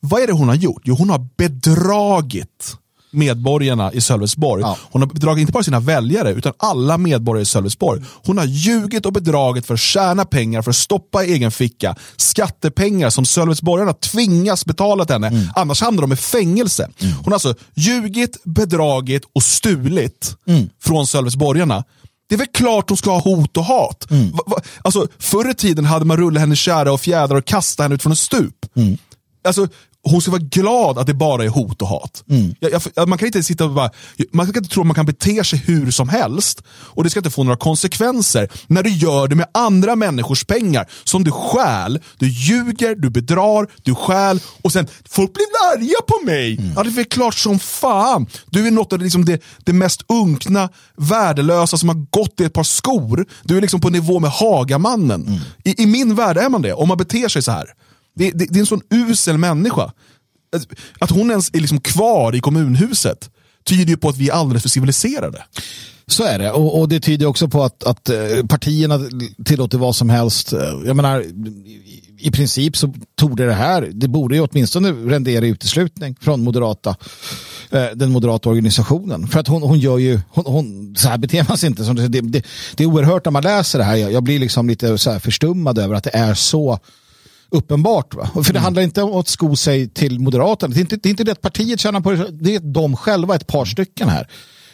Vad är det hon har gjort? Jo, hon har bedragit medborgarna i Sölvesborg. Ja. Hon har bedragit inte bara sina väljare, utan alla medborgare i Sölvesborg. Hon har ljugit och bedragit för att tjäna pengar, för att stoppa i egen ficka. Skattepengar som Sölvesborgarna tvingas betala till henne, Mm. annars hamnar de i fängelse. Hon har alltså ljugit, bedragit och stulit Mm. från Sölvesborgarna. Det är väl klart hon ska ha hot och hat. Mm. Va, va, alltså, förr i tiden hade man rullat henne kära och fjädrar och kastat henne ut från en stup. Mm. Alltså, hon ska vara glad att det bara är hot och hat. Mm. Jag, jag, man kan inte sitta och bara, man kan inte tro att man kan bete sig hur som helst och det ska inte få några konsekvenser när du gör det med andra människors pengar som du stjäl, du ljuger, du bedrar, du stjäl och sen folk blir arga på mig. Mm. Ja, det är klart som fan. Du är något av det, liksom det, det mest unkna, värdelösa som har gått i ett par skor. Du är liksom på nivå med Hagamannen. Mm. I, I min värld är man det, om man beter sig så här. Det, det, det är en sån usel människa. Att- hon ens är liksom kvar i kommunhuset tyder ju på att vi är alldeles för civiliserade. Så är det. Och, och det tyder också på att, att eh, partierna tillåter vad som helst. Eh, jag menar, i, princip så tog det här, det borde ju åtminstone rendera uteslutning från moderata, eh, den moderata organisationen. För att hon, hon gör ju, hon, hon, så här beter man sig inte. Det, det, det, är oerhört när man läser det här. Jag, jag blir liksom lite så här förstummad över att det är så uppenbart. Va? För det handlar inte om att sko sig till Moderaterna. Det är inte det, är inte det att partiet tjänar på det. Det är de själva, ett par stycken här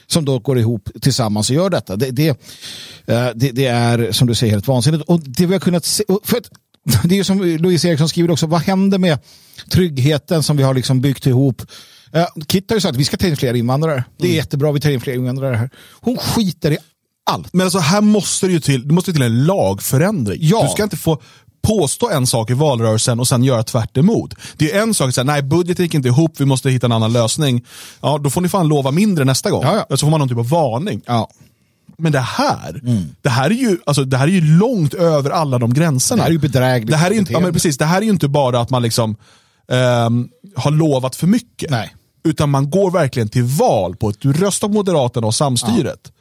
som då går ihop tillsammans och gör detta. Det, det, eh, det, det är som du säger helt vansinnigt. Och det vi har kunnat se, för att, det är ju som Louise Eriksson skriver också, vad händer med tryggheten som vi har liksom byggt ihop? Eh, Kit har ju sagt att vi ska ta in fler invandrare. Det är jättebra, vi tar in fler invandrare här. Hon skiter i allt. Men alltså här måste det ju till, det måste till en lagförändring. Ja. Du ska inte få påstå en sak i valrörelsen och sen göra tvärt emot. Det är en sak att säga, nej budgeten gick inte ihop, vi måste hitta en annan lösning. Ja, då får ni fan lova mindre nästa gång. Ja, ja. Så får man någon typ av varning. Ja. Men det här, Mm. det här är ju, alltså, det här är ju långt över alla de gränserna. Det här är ju bedrägligt Det här är inte, ja, men precis, det här är ju inte bara att man liksom ehm, har lovat för mycket. Nej. Utan man går verkligen till val på att du röstar på Moderaterna och samstyret.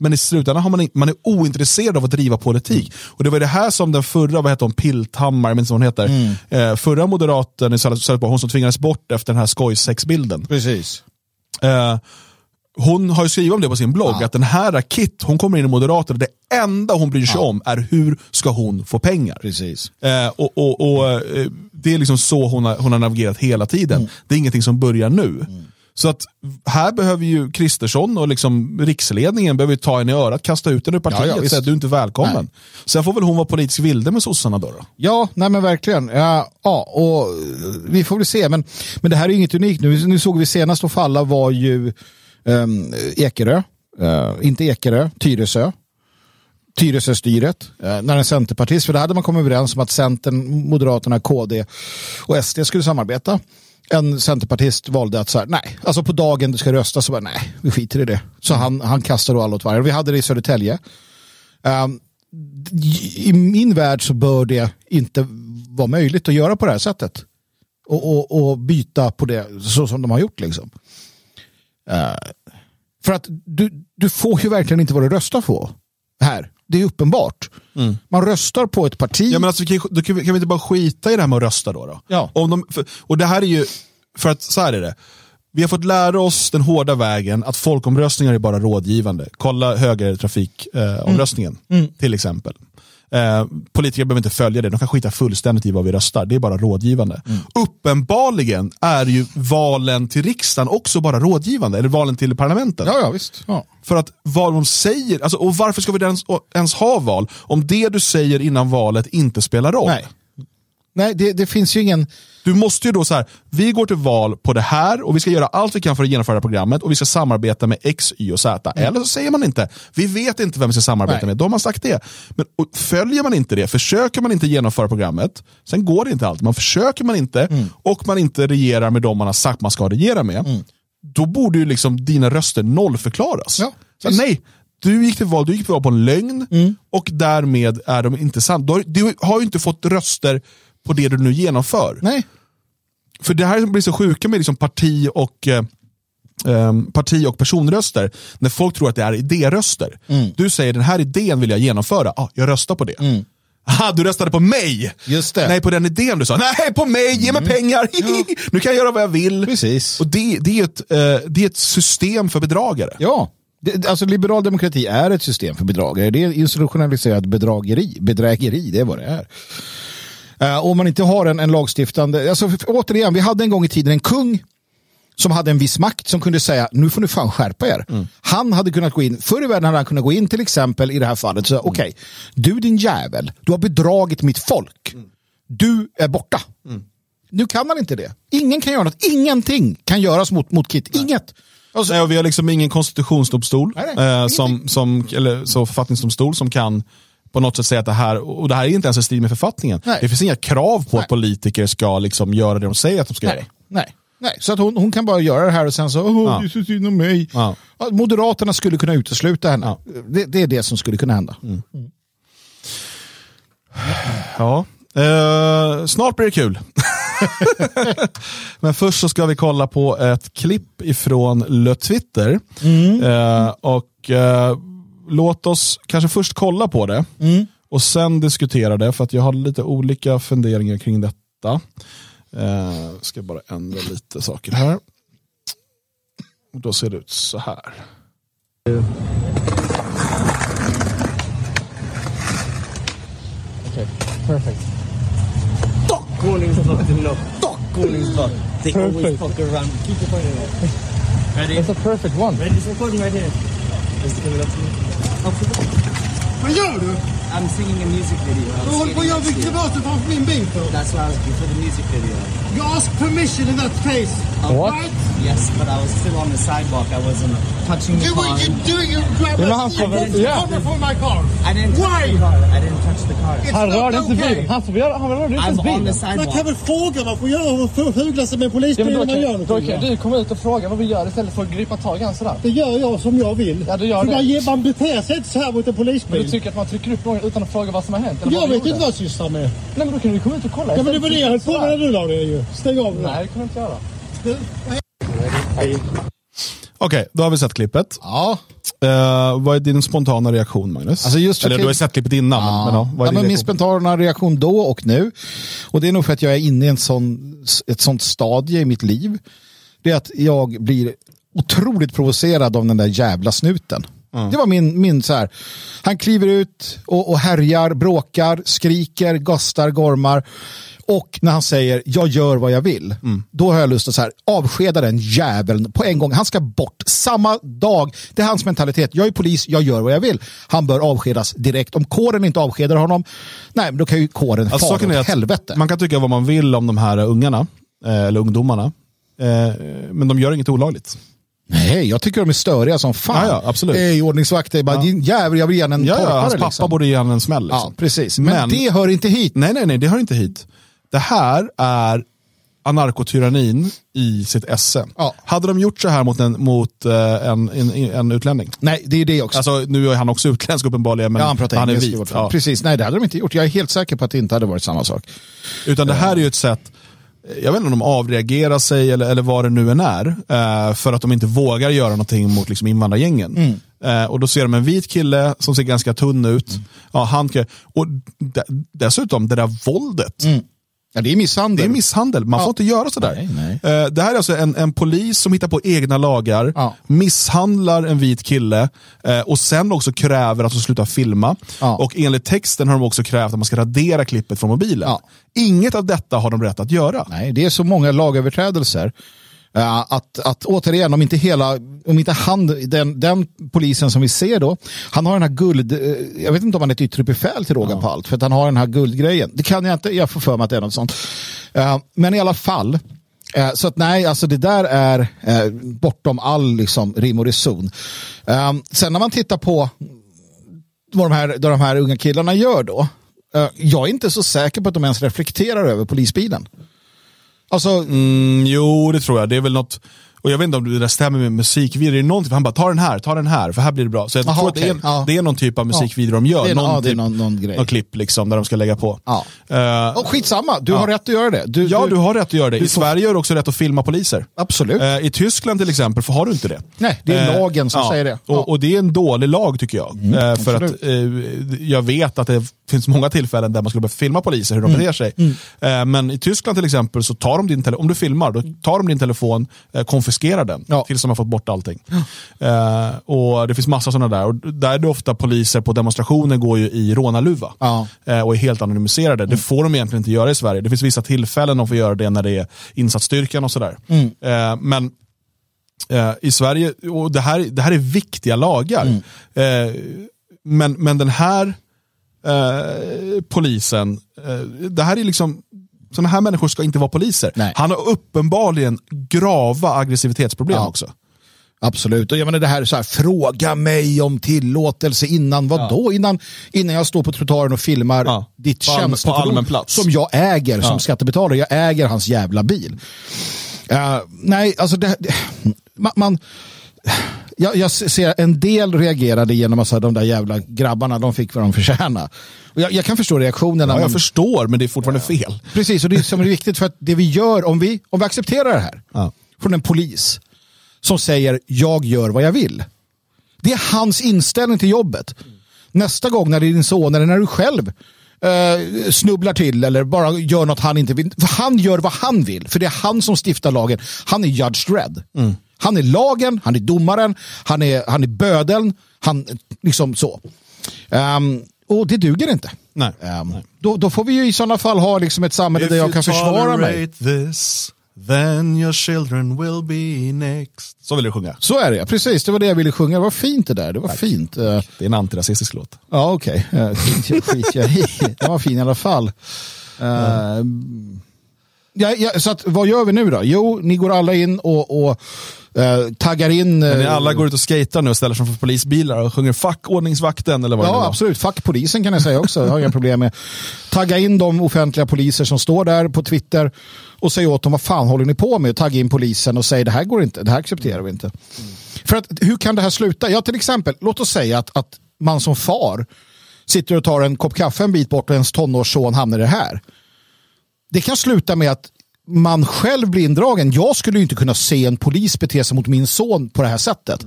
Men i slutändan har man, man är ointresserad av att driva politik. Och det var det här som den förra, vad heter hon, Pilthammar, minns hon heter. Mm. Eh, förra moderaten i Sölvesborg, hon som tvingades bort efter den här skojsexbilden. Precis. Eh, hon har ju skrivit om det på sin blogg, att den här Kit, hon kommer in i Moderaterna, det enda hon bryr sig om är hur ska hon få pengar. Precis. Eh, och, och, och, eh, det är liksom så hon har, hon har navigerat hela tiden. Mm. Det är ingenting som börjar nu. Så att här behöver ju Kristersson och liksom riksledningen behöver ta henne i örat, kasta ut henne ur partiet Ja, ja, säga att du är inte välkommen. Nej. Sen får väl hon vara politisk vilde med sossarna då. då. Ja, nej men verkligen. Ja, ja, och eh, vi får väl se. Men, men det här är inget unikt nu. Nu såg vi senast att falla var ju um, Ekerö. Eh, inte Ekerö, Tyresö. Tyresö-styret. eh, när en centerpartist, för det hade man kommit överens om att Centern, Moderaterna, KD och SD skulle samarbeta. En centerpartist valde att så här, nej, alltså på dagen det ska röstas så bara, nej, vi skiter i det. Så han, han kastade då alla åt varje. Vi hade det i Södertälje. Um, i min värld så bör det inte vara möjligt att göra på det här sättet. Och, och, och byta på det så som de har gjort. Liksom. Uh, för att du, du får ju verkligen inte vad du röstar på här. Det är uppenbart. Man röstar på ett parti. Ja, men alltså, kan, då kan, vi, kan vi inte bara skita i det här med att rösta då? då? Ja. Om de, för, och det här är ju, för att så här är det. Vi har fått lära oss den hårda vägen att folkomröstningar är bara rådgivande. Kolla högertrafikomröstningen eh, omröstningen, till exempel. Eh, politiker behöver inte följa det, de kan skita fullständigt i vad vi röstar. Det är bara rådgivande. Uppenbarligen är ju valen till riksdagen också bara rådgivande, eller valen till parlamenten. ja, ja, visst. Ja. För att vad de säger, alltså, och varför ska vi ens, ens ha val om det du säger innan valet inte spelar roll? Nej, Nej det, det finns ju ingen... Du måste ju då så här, vi går till val på det här och vi ska göra allt vi kan för att genomföra programmet och vi ska samarbeta med X, Y och Z. Eller så säger man inte, vi vet inte vem vi ska samarbeta Nej. med. Då har man sagt det. Men följer man inte det, försöker man inte genomföra programmet, sen går det inte alltid, men försöker man inte och man inte regerar med dem man har sagt man ska regera med, då borde ju liksom dina röster nollförklaras. Ja, så, nej, du gick till val, du gick till val på en lögn och därmed är de inte har, du har ju inte fått röster på det du nu genomför. Nej. För det här blir så sjuka med liksom parti och eh, ehm, parti och personröster. När folk tror att det är idéröster. Du säger den här idén vill jag genomföra. Ah, jag röstar på det. Aha, du röstade på mig! Just det. Nej, på den idén du sa. Nej, på mig! Ge mig pengar! nu kan jag göra vad jag vill. Precis. Och det, det, är ett, eh, det är ett system för bedragare. Ja, det, alltså liberal demokrati är ett system för bedragare. Det är institutionaliserat bedrageri, bedrägeri, det är vad det är. Uh, om man inte har en, en lagstiftande, alltså, för, återigen, vi hade en gång i tiden en kung som hade en viss makt som kunde säga nu får ni fan skärpa er. Han hade kunnat gå in, förr i världen hade han kunnat gå in till exempel i det här fallet och säga okej, du din jävel, du har bedragit mitt folk. Du är borta. Nu kan han inte det. Ingen kan göra något. Ingenting kan göras mot, mot Kit. Inget. Alltså, Nej, och vi har liksom ingen konstitutionsdomstol, Nej, nej, eh, som, som, eller så författningsdomstol som kan på något sätt säga att det här, och det här är inte ens i stil med författningen. Nej. Det finns inga krav på Nej. att politiker ska liksom göra det de säger att de ska göra. Nej. Nej. Nej. Så att hon, hon kan bara göra det här och sen så, åh, Ja. det synd om mig. Ja. Moderaterna skulle kunna utesluta henne. Ja. Det, det är det som skulle kunna hända. Ja. Eh, snart blir det kul. Men först så ska vi kolla på ett klipp ifrån Le Twitter. Eh, och eh, låt oss kanske först kolla på det och sen diskutera det för att jag har lite olika funderingar kring detta. Eh, ska bara ändra lite saker här. Och då ser det ut så här. Okay, perfect. Fuck Koningsblad, du know. Fuck Koningsblad. They always Perfect. fuck around. Keep your point in it. Ready? It's a perfect one. Ready? This recording right here. Is it coming up to me? Vad gör du? I'm singing a music video. Du håller på att göra klimat framför min bil för. you. That's why I was before the music video. You asked permission in that case. What? Right? Yes, but I was still on the sidewalk. I wasn't touching the Do car. what you do, you grab You a know how you to- did yeah. for my car. I didn't touch Why? the car. I didn't touch the car. It's Han rörde inte okay. bilen. Han, får göra- han rörde inte ens I'm on the bilen. Man kan väl fråga vad får göra och hugla sig med Ja, polisbilen då, när man gör kan, då någonting. kan du komma ut och fråga vad vi gör istället för att gripa tag i han sådär. Det gör jag som jag vill. Ja, du gör För det. Man, ger- man beter sig inte så här mot en Men du polisbil. tycker att man trycker upp någon utan att fråga vad som har hänt? Eller Jag vet inte vad jag sysslar med. Nej men då kan du komma ut och kolla. Ja men det var det jag höll på med när Sådär. du la ju. Stäng av det Nej det kan du inte göra. Okej, då har vi sett klippet. Ja. Eh, vad är din spontana reaktion Magnus? Alltså just Eller klipp- du har ju sett klippet innan. Men, men, ja, vad är ja, men min spontana reaktion då och nu. Och det är nog för att jag är inne i en sån, ett sånt stadie i mitt liv. Det är att jag blir otroligt provocerad av den där jävla snuten. Det var min, min så här. Han kliver ut och, och härjar, bråkar, skriker, gastar, gormar. Och när han säger jag gör vad jag vill, då har jag lust att så här, avskeda den jäveln på en gång. Han ska bort samma dag. Det är hans mentalitet. Jag är polis, jag gör vad jag vill. Han bör avskedas direkt. Om kåren inte avskedar honom, nej, då kan ju kåren Alltså, fara åt helvete. Man kan tycka vad man vill om de här ungarna, eh, eller ungdomarna. Eh, men de gör inget olagligt. Nej, jag tycker de är störiga som fan. Ja, ja, absolut. Ey, ordningsvakter, bara, din jävel, jag vill ge en Ja, torpare. ja, hans pappa liksom. borde ge honom en smäll. Ja, Liksom. precis. Men, det hör inte hit. Nej, nej, nej, det hör inte hit. Det här är anarkotyrannin i sitt esse. Ja. Hade de gjort så här mot en, mot, eh, en, en, en utlänning? Nej, det är det också. Alltså, nu är han också utländsk uppenbarligen, men ja, han pratar han är vit. Ja. Precis, nej det hade de inte gjort. Jag är helt säker på att det inte hade varit samma sak. Utan det här är ju ett sätt, jag vet inte om de avreagerar sig eller, eller vad det nu än är, eh, för att de inte vågar göra någonting mot liksom, invandrargängen. Eh, och då ser de en vit kille som ser ganska tunn ut. Ja, han, och de, dessutom, det där våldet. Ja, det är misshandel. Det är misshandel, man får inte göra sådär. Nej, Eh, Det här är alltså en, en polis som hittar på egna lagar, Ja. misshandlar en vit kille eh, och sen också kräver att de slutar filma. Ja. Och enligt texten har de också krävt att man ska radera klippet från mobilen. Ja. Inget av detta har de rätt att göra. Nej, det är så många lagöverträdelser. Eh, att, att återigen, om inte, hela, om inte han, den, den polisen som vi ser då, han har den här guld, eh, jag vet inte om han är ett yttre befäl till råga på allt, för att han har den här guldgrejen. Det kan jag inte, jag får för mig att det är något sånt. Eh, men i alla fall, så att nej, alltså det där är bortom all liksom, rim och reson. Sen när man tittar på vad de här, vad de här unga killarna gör då, jag är inte så säker på att de ens reflekterar över polisbilen. Alltså, Mm, jo, det tror jag. Det är väl något, och jag vet inte om det där stämmer med musikvideo. Det är någonting, han bara, ta den här, ta den här, för här blir det bra. Så jag Aha, tror att det är, ja. det är någon typ av musikvideo de gör. Det är någon- ja, typ, någon- någon grej. någon klipp liksom, där de ska lägga på. Ja. Eh, och skitsamma, du har rätt att göra det. Du, ja, du har rätt att göra det. du I får- Sverige har du också rätt att filma poliser. Absolut. Eh, I Tyskland till exempel för har du inte det. Nej, det är Eh, lagen som ja, säger det. Ja. Och, och det är en dålig lag tycker jag. Eh, för att absolut. eh, jag vet att det finns många tillfällen där man skulle behöva filma poliser hur de Mm. beter sig. Eh, men i Tyskland till exempel så tar de din telefon, om du filmar, då tar de din telefon, eh, konfiskerar den Ja. tills de har fått bort allting. Eh, och det finns massa sådana där. Och där är det ofta poliser på demonstrationer går ju i rånarluva. Ja. Och är helt anonymiserade. Det får de egentligen inte göra i Sverige. Det finns vissa tillfällen de får göra det när det är insatsstyrkan och sådär. Eh, men i Sverige, och det här, det här är viktiga lagar. Eh, men, men den här eh, polisen, eh, det här är liksom sådana här människor ska inte vara poliser. Nej. Han har uppenbarligen grava aggressivitetsproblem Ja. också. Absolut. Och jag menar det här, så här, fråga mig om tillåtelse innan vad då? Innan, innan jag står på trottoaren och filmar Ja. ditt På som jag äger som skattebetalare. Jag äger hans jävla bil. Eh, nej, alltså det, det, man, man jag, jag ser en del reagerade genom att säga de där jävla grabbarna, de fick vad de förtjänade. Och jag, jag kan förstå reaktionerna. Ja, jag men- förstår, men det är fortfarande fel. Precis, och det är som är viktigt för att det vi gör, om vi, om vi accepterar det här Ja. från en polis som säger jag gör vad jag vill. Det är hans inställning till jobbet. Nästa gång när det är din son eller när du själv eh, snubblar till eller bara gör något han inte vill. För han gör vad han vill, för det är han som stiftar lagen. Han är Judge Dredd. Han är lagen, han är domaren, han är, han är bödeln, han liksom så. Ehm, och det duger inte. Nej. Ehm, Då, då får vi ju i sådana fall ha liksom ett samhälle där jag kan försvara mig. this, then your children will be next. Så vill du sjunga. Så är det, precis. Det var det jag ville sjunga. Det var fint det där. Det var fint. Eh, Det är en antirasistisk låt. Ja, okej. Okay. skit, skit jag i. Den var fin i alla fall. Eh, ja, ja, så att, vad gör vi nu då? Jo, ni går alla in och, och eh, taggar in... Men eh, alla går ut och skejtar nu och ställer sig för polisbilar och sjunger fuck ordningsvakten eller vad det Ja, var. absolut. Fuck polisen kan jag säga också. Jag har inga problem med. Tagga in de offentliga poliser som står där på Twitter och säga åt dem vad fan håller ni på med? Tagga in polisen och säga det här går inte, det här accepterar vi inte. För att hur kan det här sluta? Ja, till exempel, låt oss säga att, att man som far sitter och tar en kopp kaffe en bit bort och ens tonårsson hamnar i det här. Det kan sluta med att man själv blir indragen. Jag skulle ju inte kunna se en polis bete sig mot min son på det här sättet.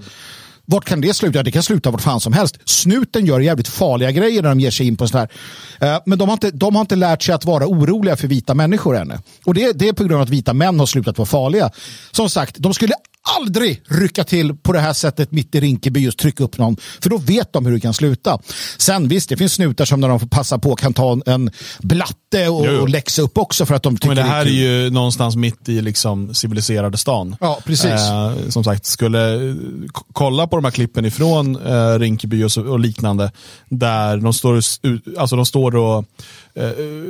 Vart kan det sluta? Ja, det kan sluta vart fan som helst. Snuten gör jävligt farliga grejer när de ger sig in på sånt här. Eh, men de har, inte, de har inte lärt sig att vara oroliga för vita människor ännu. Och det, det är på grund av att vita män har slutat vara farliga. Som sagt, de skulle aldrig rycka till på det här sättet mitt i Rinkeby just trycka upp någon. För då vet de hur det kan sluta. Sen visst, det finns snutar som när de får passa på kan ta en blatte och, Jo, och läxa upp också för att de tycker Men det här är kul. ju någonstans mitt i liksom civiliserade stan. Ja, precis. Eh, som sagt, skulle kolla på de här klippen ifrån eh, Rinkeby och, och liknande, där de står, och alltså de står och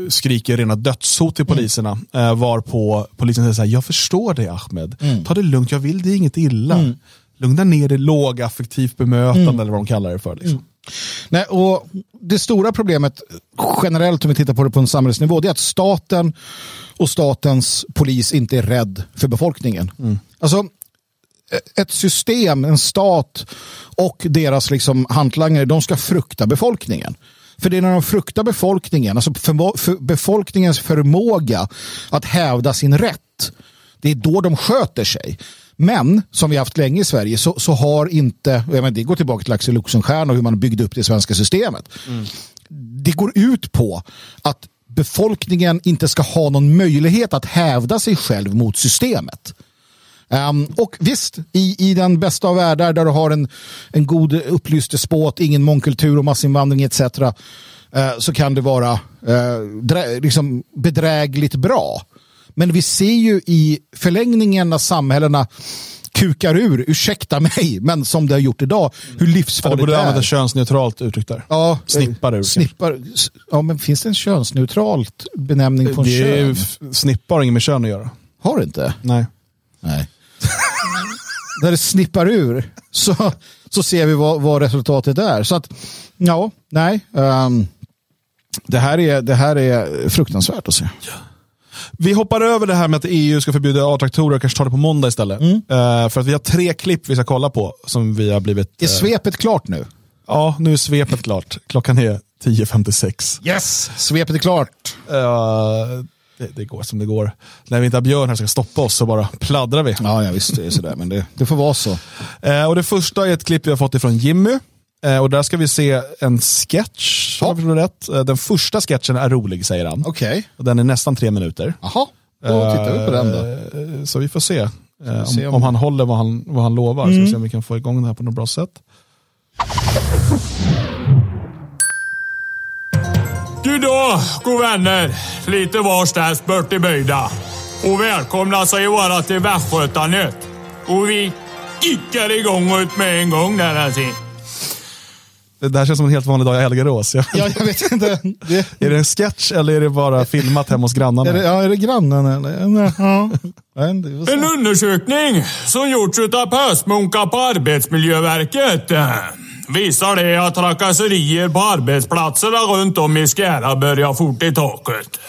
skriker rena dödshot till poliserna, eh, varpå polisen säger så här, jag förstår dig Ahmed, ta det lugnt, jag vill dig inget illa. Lugna ner dig, lågaffektivt bemötande eller vad de kallar det för. Liksom. Nej, och det stora problemet generellt om vi tittar på det på en samhällsnivå det är att staten och statens polis inte är rädd för befolkningen. Alltså ett system, en stat och deras liksom hantlangare, de ska frukta befolkningen. För det är när de fruktar befolkningen, alltså förmo- för befolkningens förmåga att hävda sin rätt, det är då de sköter sig. Men, som vi haft länge i Sverige, så, så har inte, menar, det går tillbaka till Axel Oxenstierna och hur man byggde upp det svenska systemet. Det går ut på att befolkningen inte ska ha någon möjlighet att hävda sig själv mot systemet. Ehm, och visst, i, i den bästa av världar där du har en, en god upplyst despot, ingen mångkultur och massinvandring etc. eh, så kan det vara drä, liksom bedrägligt bra. Men vi ser ju i förlängningen när samhällena kukar ur, ursäkta mig, men som det har gjort idag, hur Ja, du livsfarligt borde det använda är. könsneutralt uttryck där. Ja, Snippar ur. Snippar, ja, men finns det en könsneutralt benämning på en Det är, kön? snippar har inget med kön att göra. Har det inte? Nej. Nej. När det snippar ur så, så ser vi vad, vad resultatet är. Så att, ja, nej. ehm, det, här är, det här är fruktansvärt att se. Vi hoppar över det här med att EU ska förbjuda A-traktorer och kanske tar det på måndag istället. Eh, för att vi har tre klipp vi ska kolla på som vi har blivit... Är eh, svepet klart nu? ja, nu är svepet klart. Klockan är 10.56. Yes! Svepet är klart. Eh, det, det går som det går. När vi inte har Björn här som ska stoppa oss så bara pladdrar vi. Ja, ja visst det är sådär, men det, det får vara så. Eh, och det första är ett klipp vi har fått ifrån Jimmy. Eh, och där ska vi se en sketch. Ja. Har jag rätt? Eh, den första sketchen är rolig säger han. Okej. Och den är nästan tre minuter. Jaha, då tittar vi på den då. Eh, Så vi får se. Eh, se om, om- om han håller vad han, vad han lovar. Så vi ser om vi kan få igång det här på något bra sätt. God dag, god vänner. Lite varstans bort i böjda. Och välkomna ju vara till Västgötanytt. Och vi kickar igång ut med en gång där alltså. Det här känns som en helt vanlig dag i Elgarås. Jag- Ja, jag vet inte. Det, Är det en sketch eller är det bara filmat hemma hos grannarna? är, det, ja, är det grannen eller? Ja. En undersökning som gjorts utav pösmunkar på Arbetsmiljöverket visar det att trakasserier på arbetsplatserna runt om i Skara börjar fort i taket.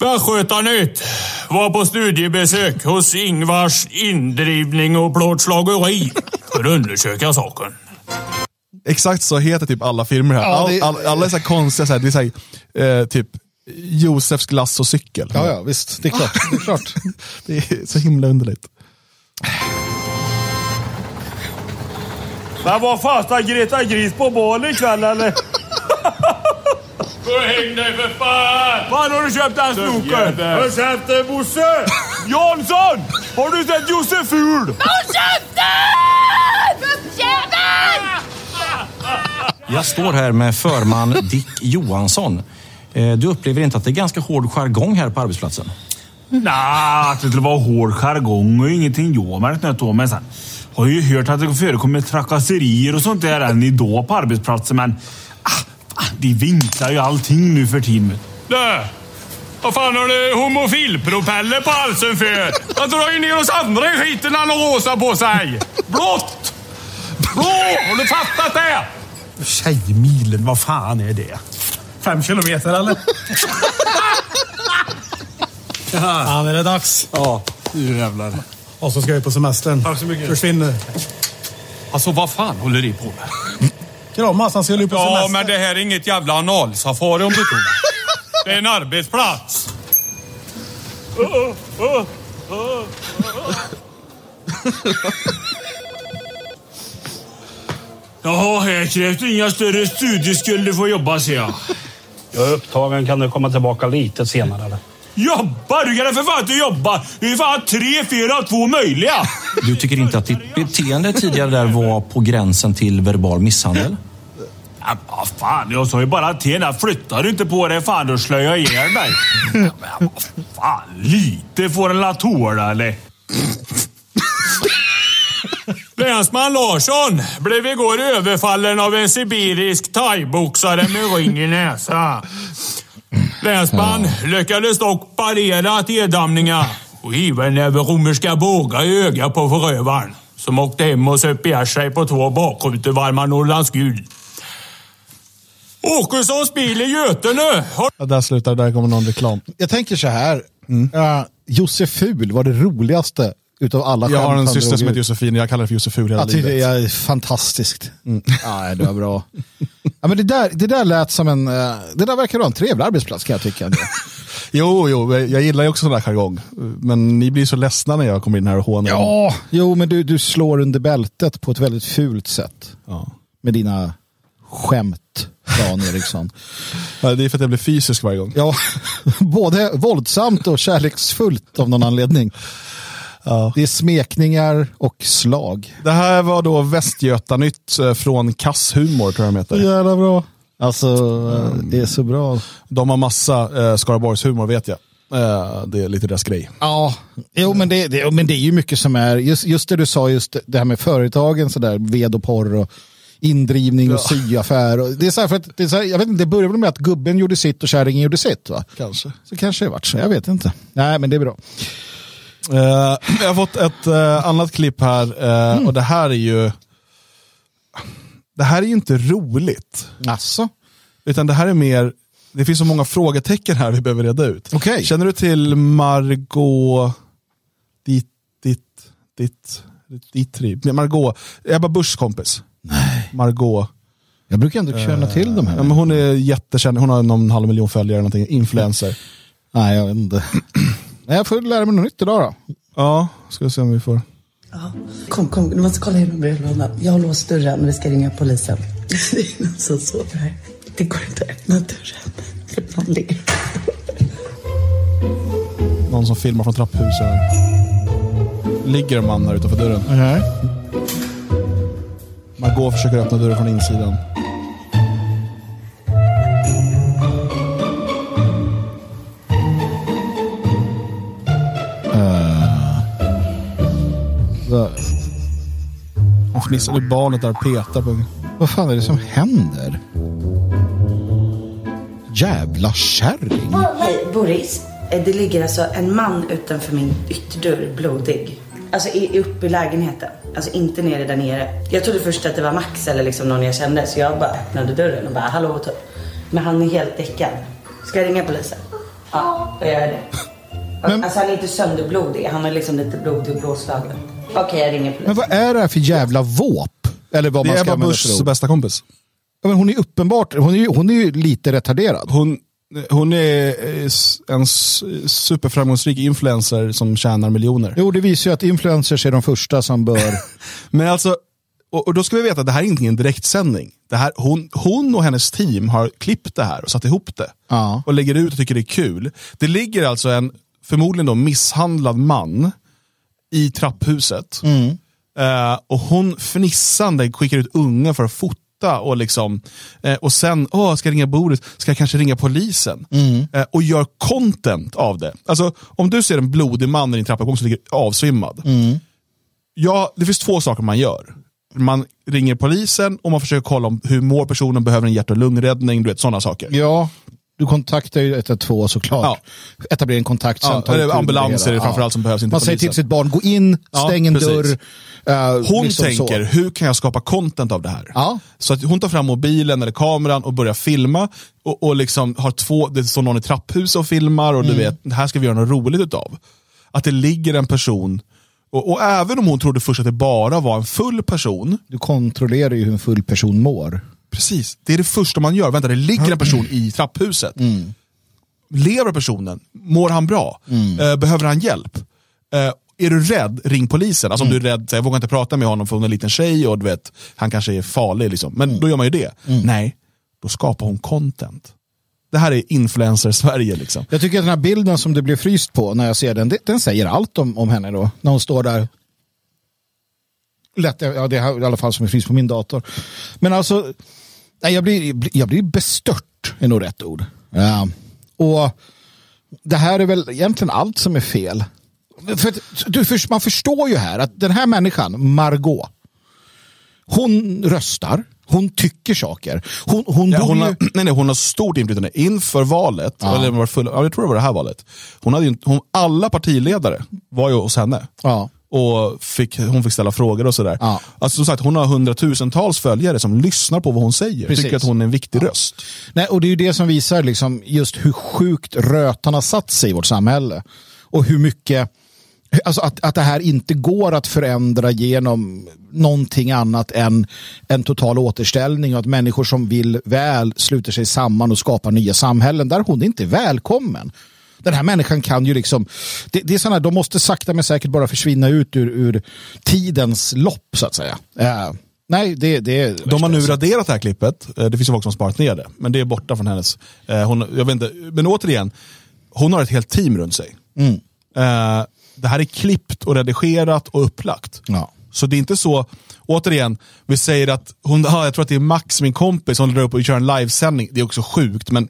Västgötanytt var på studiebesök hos Ingvars indrivning och plåtslageri för att undersöka saken. Exakt så heter typ alla filmer här. Ja, all, det- all, alla är så här konstiga, så här, det är så här, eh, typ Josefs glass och cykel. Ja, ja, visst. Det är klart. Det är klart. Det är så himla underligt. Men vad fan, ska Greta Gris på bal ikväll eller? Gå och häng dig för fan! Fan har du köpt den snoken? Köpt den Bosse? Jansson! Har du sett Joseful? Jag står här med förman Dick Johansson. Eh, Du upplever inte att det är ganska hård jargong här på arbetsplatsen? Nej, att det skulle vara hård jargong och ingenting jag märkt något av. Men sen har jag ju hört att det förekommer trakasserier och sånt där än idag på arbetsplatsen. Men ah, de vinklar ju allting nu för tiden. Du! Vad fan har du homofilpropeller på halsen för? Jag drar ju ner oss andra i skiten när han har rosa på sig. Blått! Blå! Har du fattat det? Tjejmilen, vad fan är det? Fem kilometer eller? ja, men är det dags? Ja, nu jävlar. Och så ska vi på semestern. Tack så mycket. Försvinner. Alltså vad fan håller ni på med? Kramas, han skulle ju på Ja, semester. men det här är inget jävla analsafari om du tror. Det är en arbetsplats. Jaha, här krävs det inga större studieskulder för att jobba ser jag. Jag är upptagen. Kan du komma tillbaka lite senare? Eller? Jobba? Du kan för fan inte jobba! Det är fan tre, fyra, två möjliga. Du tycker inte att ditt beteende tidigare där var på gränsen till verbal misshandel? Ja, vad fan, jag sa ju bara till henne. Flyttar du inte på dig, fan då slår jag ihjäl. Ja, men vad fan, lite får en la tåla eller? Länsman Larsson blev igår överfallen av en sibirisk thaiboxare med ring i näsa. Länsman lyckades dock parera tedamningar och hiva en näve romerska bågar i ögat på förövaren som åkte hem och söp ihjäl sig på två bakrutevarma Norrlands guld. Åkessons bil i Götene har Ja, där slutar det, där kommer någon reklam. Jag tänker så här. Uh, Joseful var det roligaste utav alla Jag har en syster som heter Josefin, jag kallar det för Joseful hela Jag livet. det är fantastiskt. Ja, det var bra. Ja, men det, där, det där lät som en... eh, det där verkar vara en trevlig arbetsplats kan jag tycka. Jo, jo, jag gillar ju också sån där jargong. Men ni blir så ledsna när jag kommer in här och hånar. Ja, jo, men du, du slår under bältet på ett väldigt fult sätt. Ja. Med dina skämt, Dan Eriksson. Ja, Det är för att jag blir fysisk varje gång. Ja, både våldsamt och kärleksfullt av någon anledning. Det är smekningar och slag. Det här var då Västgötanytt eh, från Kasshumor, tror jag de heter. Jävla bra. Alltså, eh, det är så bra. De har massa eh, Skaraborgshumor, vet jag. Eh, det är lite deras grej. Ja, jo, men, det, det, men det är ju mycket som är, just, just det du sa, just det- här med företagen, så där, ved och porr och indrivning och syaffär. Och det är så här för att, det, är så här, jag vet inte, det började med att gubben gjorde sitt och kärringen gjorde sitt va? Kanske. Så kanske det vart så, jag vet inte. Nej, men det är bra. Eh, jag har fått ett eh, annat klipp här eh, och det här är ju det här är ju inte roligt. Alltså? Utan det här är mer, det finns så många frågetecken här vi behöver reda ut. Okej. Känner du till Margot ditt, ditt, ditt, ditt, ditt Margot, Ebba Buschs kompis. Nej. Margot. Jag brukar ändå känna till de här. Ja, men hon är jättekänd, hon har någon halv miljon följare, någonting, influencer. Nej, jag vet inte. Nej, jag får lära mig något nytt idag då. Ja, ska vi se om vi får. Kom, kom, du måste kolla in brevlådan. Jag har låst dörren, vi ska ringa polisen. Det är någon som sover här. Det går inte att öppna dörren, för någon ligger Någon som filmar från trapphuset. Ligger en man här utanför dörren. Nej. Margot försöker öppna dörren från insidan. Så. Hon fnissar, det är barnet där och petar på. Vad fan är det som händer? Jävla kärring. Hej, Boris. Eh, Det ligger alltså en man utanför min ytterdörr, blodig. Alltså i- uppe i lägenheten. Alltså inte nere där nere. Jag trodde först att det var Max eller liksom någon jag kände så jag bara öppnade dörren och bara hallå typ. Men han är helt däckad. Ska jag ringa polisen? Ja, jag gör det. Alltså han är inte sönderblodig. Han är liksom lite blodig och blåslagen. Okej, jag ringer polisen. Men vad är det här för jävla våp? Eller vad Det man är ska Bushs för ord. bästa kompis. Ja, men hon är uppenbart, hon är, ju- hon är ju lite retarderad. Hon, hon är eh, en superframgångsrik influencer som tjänar miljoner. Jo, det visar ju att influencers är de första som bör... Men alltså, och, och då ska vi veta att det här är inte en direktsändning. Det här, hon, hon och hennes team har klippt det här och satt ihop det. Ja. Och lägger ut och tycker det är kul. Det ligger alltså en förmodligen då misshandlad man i trapphuset. Eh, och hon fnissande skickar ut unga för att fota och liksom eh, och sen, åh, ska jag ringa Boris? Ska jag kanske ringa polisen? Eh, och gör content av det. Alltså, om du ser en blodig man i din trappuppgång som ligger avsvimmad. Ja, det finns två saker man gör. Man ringer polisen och man försöker kolla om hur mår personen, behöver en hjärt och lungräddning, du vet sådana saker. Ja, du kontaktar ju 112 såklart. Etablera en kontakt. Ja, eller du tur med ambulans det framförallt som behövs, inte Man säger till sitt barn, gå in, Ja, stäng en precis. dörr. eh, Hon liksom tänker, så. hur kan jag skapa content av det här? Ja. Så att hon tar fram mobilen eller kameran och börjar filma. Och, och liksom har två, det står någon i trapphuset och filmar och Mm. du vet, det här ska vi göra något roligt utav. Att det ligger en person, och, och även om hon trodde först att det bara var en full person. Du kontrollerar ju hur en full person mår. Precis, det är det första man gör. Vänta, det ligger en person i trapphuset. Mm. Lever personen? Mår han bra? Eh, behöver han hjälp? Eh, är du rädd, ring polisen. Alltså om Mm. du är rädd, så jag vågar inte prata med honom för hon är en liten tjej och du vet, han kanske är farlig. Liksom. Men då gör man ju det. Nej, då skapar hon content. Det här är influencer-Sverige. Liksom. Jag tycker att den här bilden som det blev fryst på när jag ser den, den säger allt om, om henne då. När hon står där. Lätt, ja, det är i alla fall som är fryst på min dator. Men alltså, nej, jag, blir, jag blir bestört, är nog rätt ord. Ja. Och det här är väl egentligen allt som är fel. För du, för, man förstår ju här att den här människan, Margot, hon röstar, hon tycker saker. Hon, hon, Ja, hon, ju- har, nej, nej, hon har stort inflytande inför valet. Ja. Eller var full, ja, jag tror det var det här valet. Hon hade ju, hon, alla partiledare var ju hos henne. Ja. Och fick, hon fick ställa frågor och sådär. Alltså, som sagt, hon har hundratusentals följare som lyssnar på vad hon säger. Precis. Tycker att hon är en viktig röst. Nej, och det är ju det som visar liksom just hur sjukt rötan har satt sig i vårt samhälle. Och hur mycket, alltså att, att det här inte går att förändra genom någonting annat än en total återställning och att människor som vill väl sluter sig samman och skapar nya samhällen där hon inte är välkommen. Den här människan kan ju liksom, det, det är sådana, de måste sakta men säkert bara försvinna ut ur, ur tidens lopp så att säga. Eh, nej, det, det är De har nu raderat det här klippet. Eh, Det finns ju folk som sparat ner det. Men det är borta från hennes... eh, Hon, jag vet inte, men återigen, hon har ett helt team runt sig. Mm. Eh, Det här är klippt och redigerat och upplagt. Ja. Så det är inte så, återigen, vi säger att hon, ja, jag tror att det är Max, min kompis, som drar upp och kör en livesändning. Det är också sjukt, men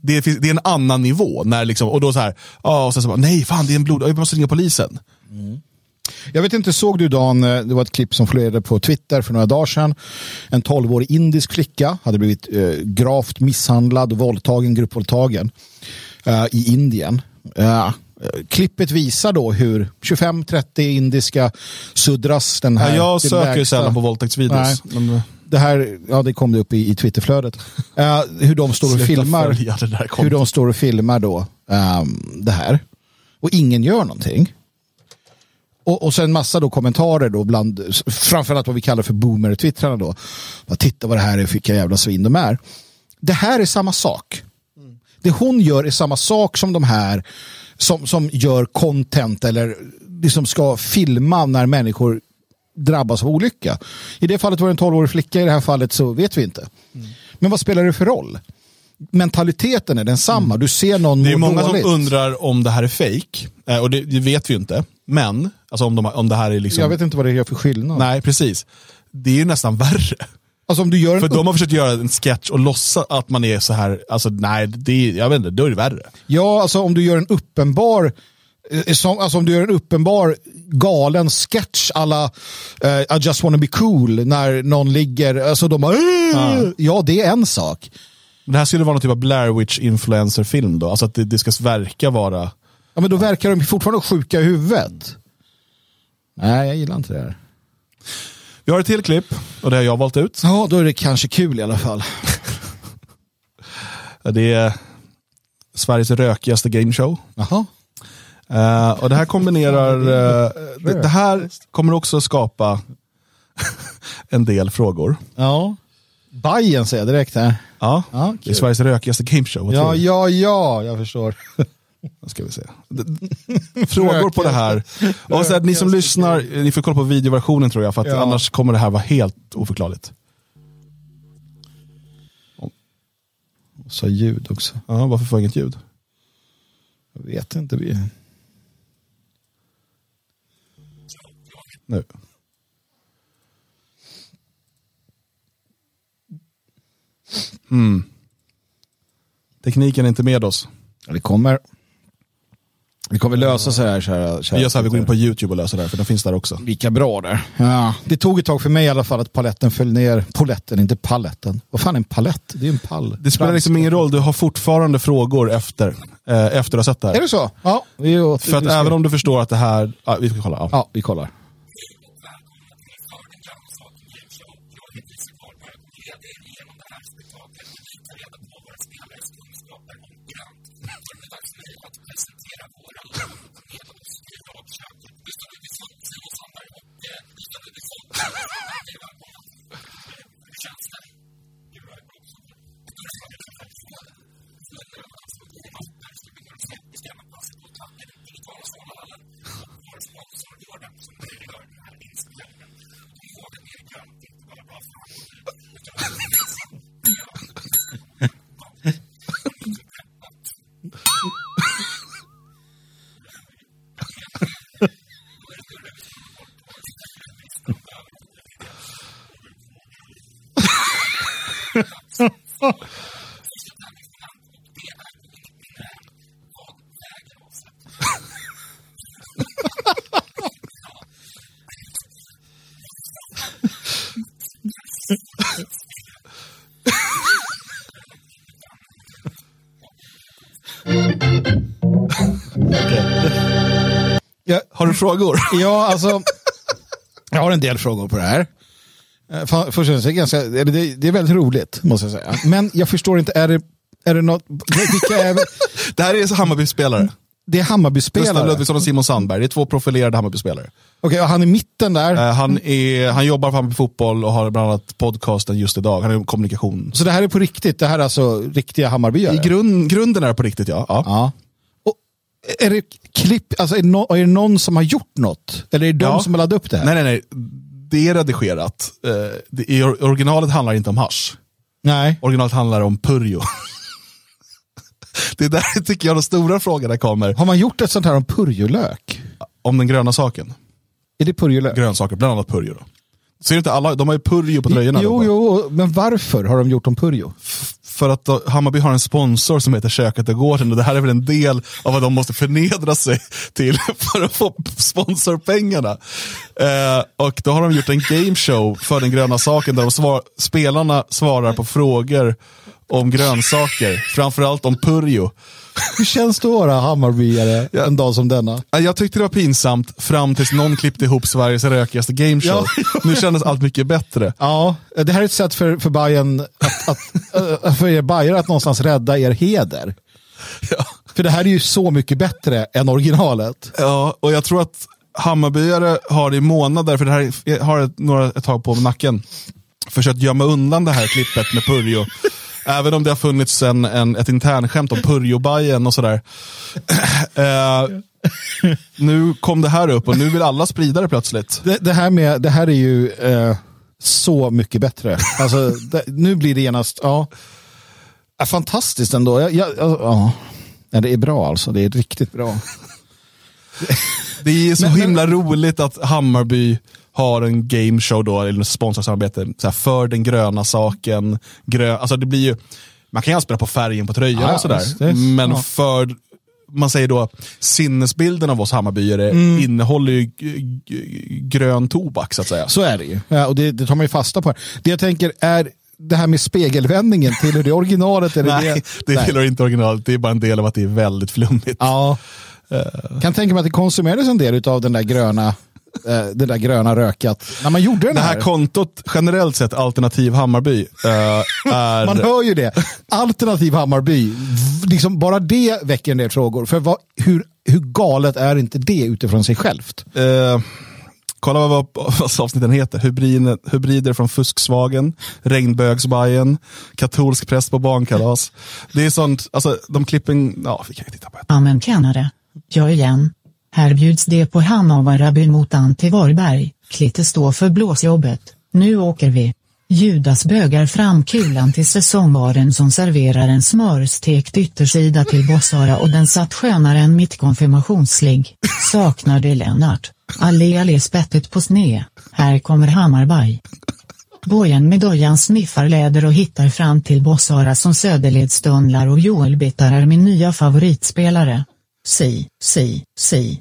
det, finns, det är en annan nivå. När liksom, och då så här, och sen så bara, nej fan det är en blod, jag måste ringa polisen. Jag vet inte, såg du Dan, eh, det var ett klipp som flödade på Twitter för några dagar sedan. En 12-årig indisk flicka hade blivit eh, gravt misshandlad och våldtagen, gruppvåldtagen eh, i Indien. Eh, klippet visar då hur 25-30 indiska suddras den här. Ja, jag söker lägsta- sällan på våldtäktsvideos. Men, Det här, ja det kom det upp i, i Twitterflödet. Eh, hur de står och filmar. hur de står och filmar då ehm, det här. Och ingen gör någonting. Och, och sen massa då kommentarer då bland, framförallt vad vi kallar för boomer-twittrarna då. Bara, Titta vad det här är, vilka jävla svin de är. Det här är samma sak. Det hon gör är samma sak som de här som, som gör content eller liksom ska filma när människor drabbas av olycka. I det fallet var det en 12-årig flicka, i det här fallet så vet vi inte. Men vad spelar det för roll? Mentaliteten är densamma. Du ser någon Det är må många dåligt. som undrar om det här är fake eh, och det, det vet vi ju inte. Men, alltså om, de, om det här är liksom... Jag vet inte vad det gör för skillnad. Nej, precis. Det är ju nästan värre. Alltså om du gör en För de har försökt göra en sketch och låtsas att man är så här, alltså nej, det är, jag vet inte, då är det värre. Ja, alltså om du gör en uppenbar Som, alltså om du gör en uppenbar galen sketch alla eh, I just wanna be cool när någon ligger, alltså de bara ja. ja det är en sak. Det här skulle vara någon typ av Blair Witch influencer-film då? Alltså att det, det ska verka vara... Ja men då verkar de fortfarande sjuka i huvudet. Nej jag gillar inte det här. Vi har ett till klipp och det har jag valt ut. Ja då är det kanske kul i alla fall. Det är Sveriges rökigaste gameshow. Jaha. Eh, och det här kombinerar, eh, det, det här kommer också skapa en del frågor. Ja. Bajen säger jag direkt här. Ja, Ja, det är Sveriges rökigaste gameshow. Ja, ja, ja, jag förstår. Då ska vi se. Frågor på det här. Och så att ni som lyssnar, ni får kolla på videoversionen tror jag, för att Ja. annars kommer det här vara helt oförklarligt. Så ljud också. Ja, varför får jag inget ljud? Jag vet inte. Vi... Nu. Mm. Tekniken är inte med oss. Ja, det kommer. Det kommer lösa sig här. Kära, kära Vi gör så här, vi går in på YouTube och löser det här, för den finns där också. Lika bra där. Ja. Det tog ett tag för mig i alla fall att paletten föll ner. Poletten, inte paletten. Vad fan är en palett? Det är en pall. Det spelar liksom ingen roll, du har fortfarande frågor efter, eh, efter att ha sett det här. Är det så? Ja. Vi, För att vi även om du förstår att det här, ja, vi ska kolla. Ja. Ja, vi kollar. Ja, Har du frågor? Ja, alltså. Jag har en del frågor på det här. Eh, Först och främst, ganska, det är väldigt roligt, måste jag säga. Men jag förstår inte, är det, är det något... Vilka är, Det här är Hammarby-spelare. Det är Gustav Hammarby-spelare? Ludvigsson och Simon Sandberg. Det är två profilerade Hammarby-spelare. Okej, och han i mitten där. Eh, han, är, han jobbar på Hammarby Fotboll och har bland annat podcasten just idag. Han är kommunikation. Så det här är på riktigt? Det här är alltså riktiga Hammarbyare? I grund, grunden är det på riktigt, ja. ja. Ja. Och är det klipp, alltså är det, no, är det någon som har gjort något? Eller är det de Ja. som har laddat upp det här? Nej, nej, nej. Det är redigerat. Eh, det, i or- originalet handlar inte om hasch. Nej. Originalet handlar om purjo. det är där tycker jag de stora frågorna kommer. Har man gjort ett sånt här om purjolök? Om den gröna saken. Är det purjolök? Grönsaker, bland annat purjo. Då. Ser inte alla, de har ju purjo på tröjorna. Jo, då. jo, men varför har de gjort om purjo? För att då, Hammarby har en sponsor som heter Köket och Gården och det här är väl en del av vad de måste förnedra sig till för att få sponsorpengarna. Eh, och då har de gjort en gameshow för den gröna saken där de svar, spelarna svarar på frågor om grönsaker, framförallt om purjo. Hur känns det att vara Hammarbyare en dag som denna? Jag tyckte det var pinsamt fram tills någon klippte ihop Sveriges rökigaste gameshow. Nu kändes allt mycket bättre. Ja, det här är ett sätt för, för Bayern att, att, äh, för er Bayern att någonstans rädda er heder. För det här är ju så mycket bättre än originalet. Ja, och jag tror att Hammarbyare har i månader, för det här har ett, några ett tag på nacken, försökt gömma undan det här klippet med Purjo. Även om det har funnits en, en, ett internskämt om Purjobajen och sådär. Eh, nu kom det här upp och nu vill alla sprida det plötsligt. Det, det, här, med, det här är ju eh, så mycket bättre. Alltså, det, nu blir det genast, ja, ja fantastiskt ändå. Jag, jag, ja. Ja, det är bra alltså, det är riktigt bra. Det är så Men- men- himla roligt att Hammarby har en gameshow då, eller sponsorsamarbete, så här, för den gröna saken. Grö, alltså det blir ju, man kan ju spela på färgen på tröjan Ja, och sådär. det är- men ja. för man säger då, sinnesbilden av oss Hammarbyare Mm. innehåller ju grön tobak så att säga. Så är det ju. Ja, och det, det tar man ju fasta på. här. Det jag tänker är det här med spegelvändningen, tillhör det originalet? Eller Nej, det Nej. tillhör inte originalet. Det är bara en del av att det är väldigt flummigt. Ja. Kan tänka mig att det konsumerades en del av den där gröna, det där gröna rökat när man gjorde den Det här. här kontot, generellt sett, Alternativ Hammarby, eh, är... Man hör ju det. Alternativ Hammarby, liksom bara det väcker en del frågor. För vad, hur, hur galet är inte det utifrån sig självt? Eh, kolla vad, vad, vad avsnitten heter. Hybriner, hybrider från Fusksvagen, Regnbögsbajen, katolsk präst på barnkalas. Det är sånt, alltså de klippen, ja vi kan ju titta på det. Amen tjänare. Jag igen. Här bjuds det på Hammarby mot Ante Varberg. Klitte står för blåsjobbet. Nu åker vi. Judas bögar fram kulan till säsongvaren som serverar en smörstekt yttersida till Bossara och den satt skönare än mitt konfirmationsligg. Saknar det Lennart. Allé allé spettet på sne. Här kommer Hammarberg. Bojen med dojan sniffar läder och hittar fram till Bossara som Söderledsstundlar och Joel Bittar är min nya favoritspelare. Si, si, si.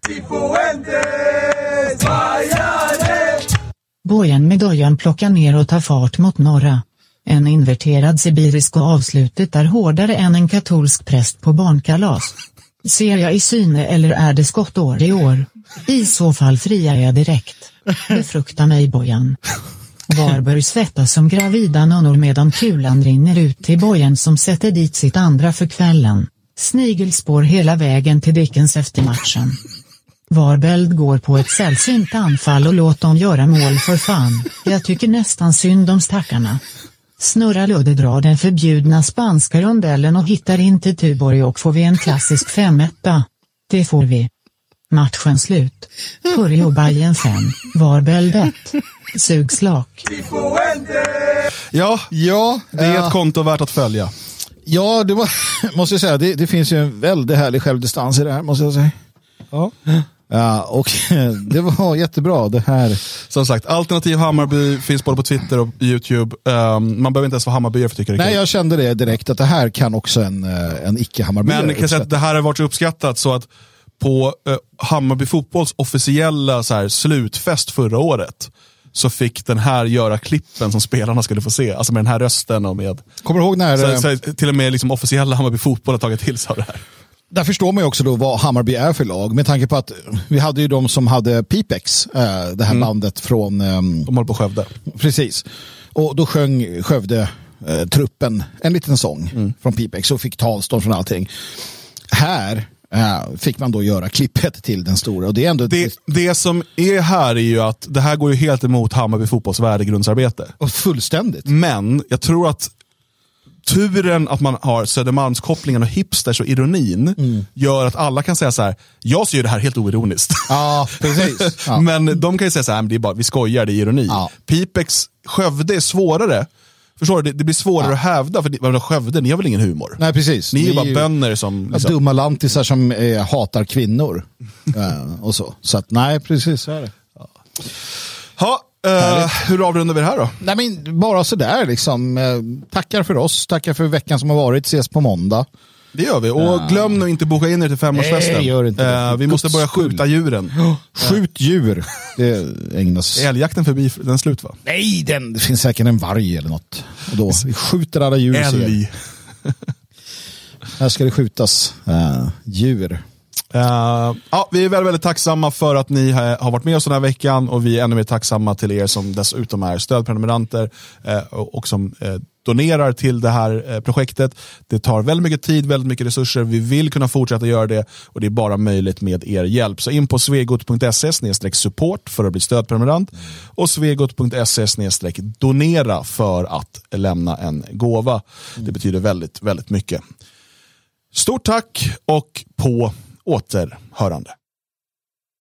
Bojen med dojan plockar ner och tar fart mot norra. En inverterad sibirisk och avslutet är hårdare än en katolsk präst på barnkalas. Ser jag i syne eller är det skottår i år? I så fall friar jag direkt. Befrukta mig bojan. Varberg svettas som gravida nunnor medan kulan rinner ut till bojen som sätter dit sitt andra för kvällen. Snigelspår hela vägen till Dickens efter matchen. Varbeld går på ett sällsynt anfall och låt dem göra mål för fan. Jag tycker nästan synd om stackarna. Snurra Ludde drar den förbjudna spanska rondellen och hittar in till Tuborg och får vi en klassisk femetta. Det får vi. Matchen slut. Kurjo Bajen 5, Varbeld 1. Sugslak. Ja, ja det är ett konto värt att följa. Ja, det var, måste jag säga, det, det finns ju en väldigt härlig självdistans i det här, måste jag säga. Ja. Ja, och det var jättebra det här. Som sagt, Alternativ Hammarby finns både på Twitter och YouTube. Um, man behöver inte ens vara Hammarbyare för att tycka det är Nej, kul. jag kände det direkt att det här kan också en, eh, en icke-Hammarbyare Men kan säga att det här har varit uppskattat så att på uh, Hammarby fotbolls officiella så här, slutfest förra året så fick den här göra klippen som spelarna skulle få se. Alltså med den här rösten och med... Kommer du ihåg när... Så, eh, så, till och med liksom officiella Hammarby fotboll har tagit till sig av det här. Där förstår man ju också då vad Hammarby är för lag. Med tanke på att vi hade ju de som hade Pipex, eh, det här bandet från... ehm, De håller på Skövde. Precis. Och då sjöng Skövde eh, truppen en liten sång från Pipex och fick talstånd från allting. Här fick man då göra klippet till den stora. Och det är ändå... Det, det som är här är ju att det här går ju helt emot Hammarby fotbolls värdegrundsarbete. Och fullständigt. Men jag tror att turen att man har Södermalmskopplingen och hipsters och ironin gör att alla kan säga så här. jag ser ju det här helt oironiskt. Ja, precis. Ja. Men de kan ju säga så här, "Men det är bara, vi skojar, det är ironi. Pipex Skövde är svårare. Förstår du? Det, det blir svårare att hävda, för vadå, Skövde, ni har väl ingen humor? Nej, precis. Ni är ju Ni bara är ju- bönder som... liksom- Dumma lantisar som eh, hatar kvinnor. Eh, och så. Så att nej, precis så är det. Ha, eh, hur avrundar vi det här då? Nej, men bara sådär liksom. Eh, tackar för oss, tackar för veckan som har varit. Ses på måndag. Det gör vi. Och glöm nu inte boka in er till femårsfesten. Nej, gör inte det. Eh, vi måste börja skjuta djuren. Skjut djur. Det ägnas... Är älgjakten förbi? Den slut va? Nej, den, det finns säkert en varg eller något. Och då, vi skjuter alla djur. Älg. Här ska det skjutas eh, djur. Eh, ja, vi är väldigt, väldigt tacksamma för att ni har varit med oss den här veckan och vi är ännu mer tacksamma till er som dessutom är stödprenumeranter eh, och, som donerar till det här eh, projektet. Det tar väldigt mycket tid, väldigt mycket resurser. Vi vill kunna fortsätta göra det och det är bara möjligt med er hjälp. Så in på svegot.se support för att bli stödprenumerant och svegot.se donera för att lämna en gåva. Det betyder väldigt, väldigt mycket. Stort tack och på återhörande.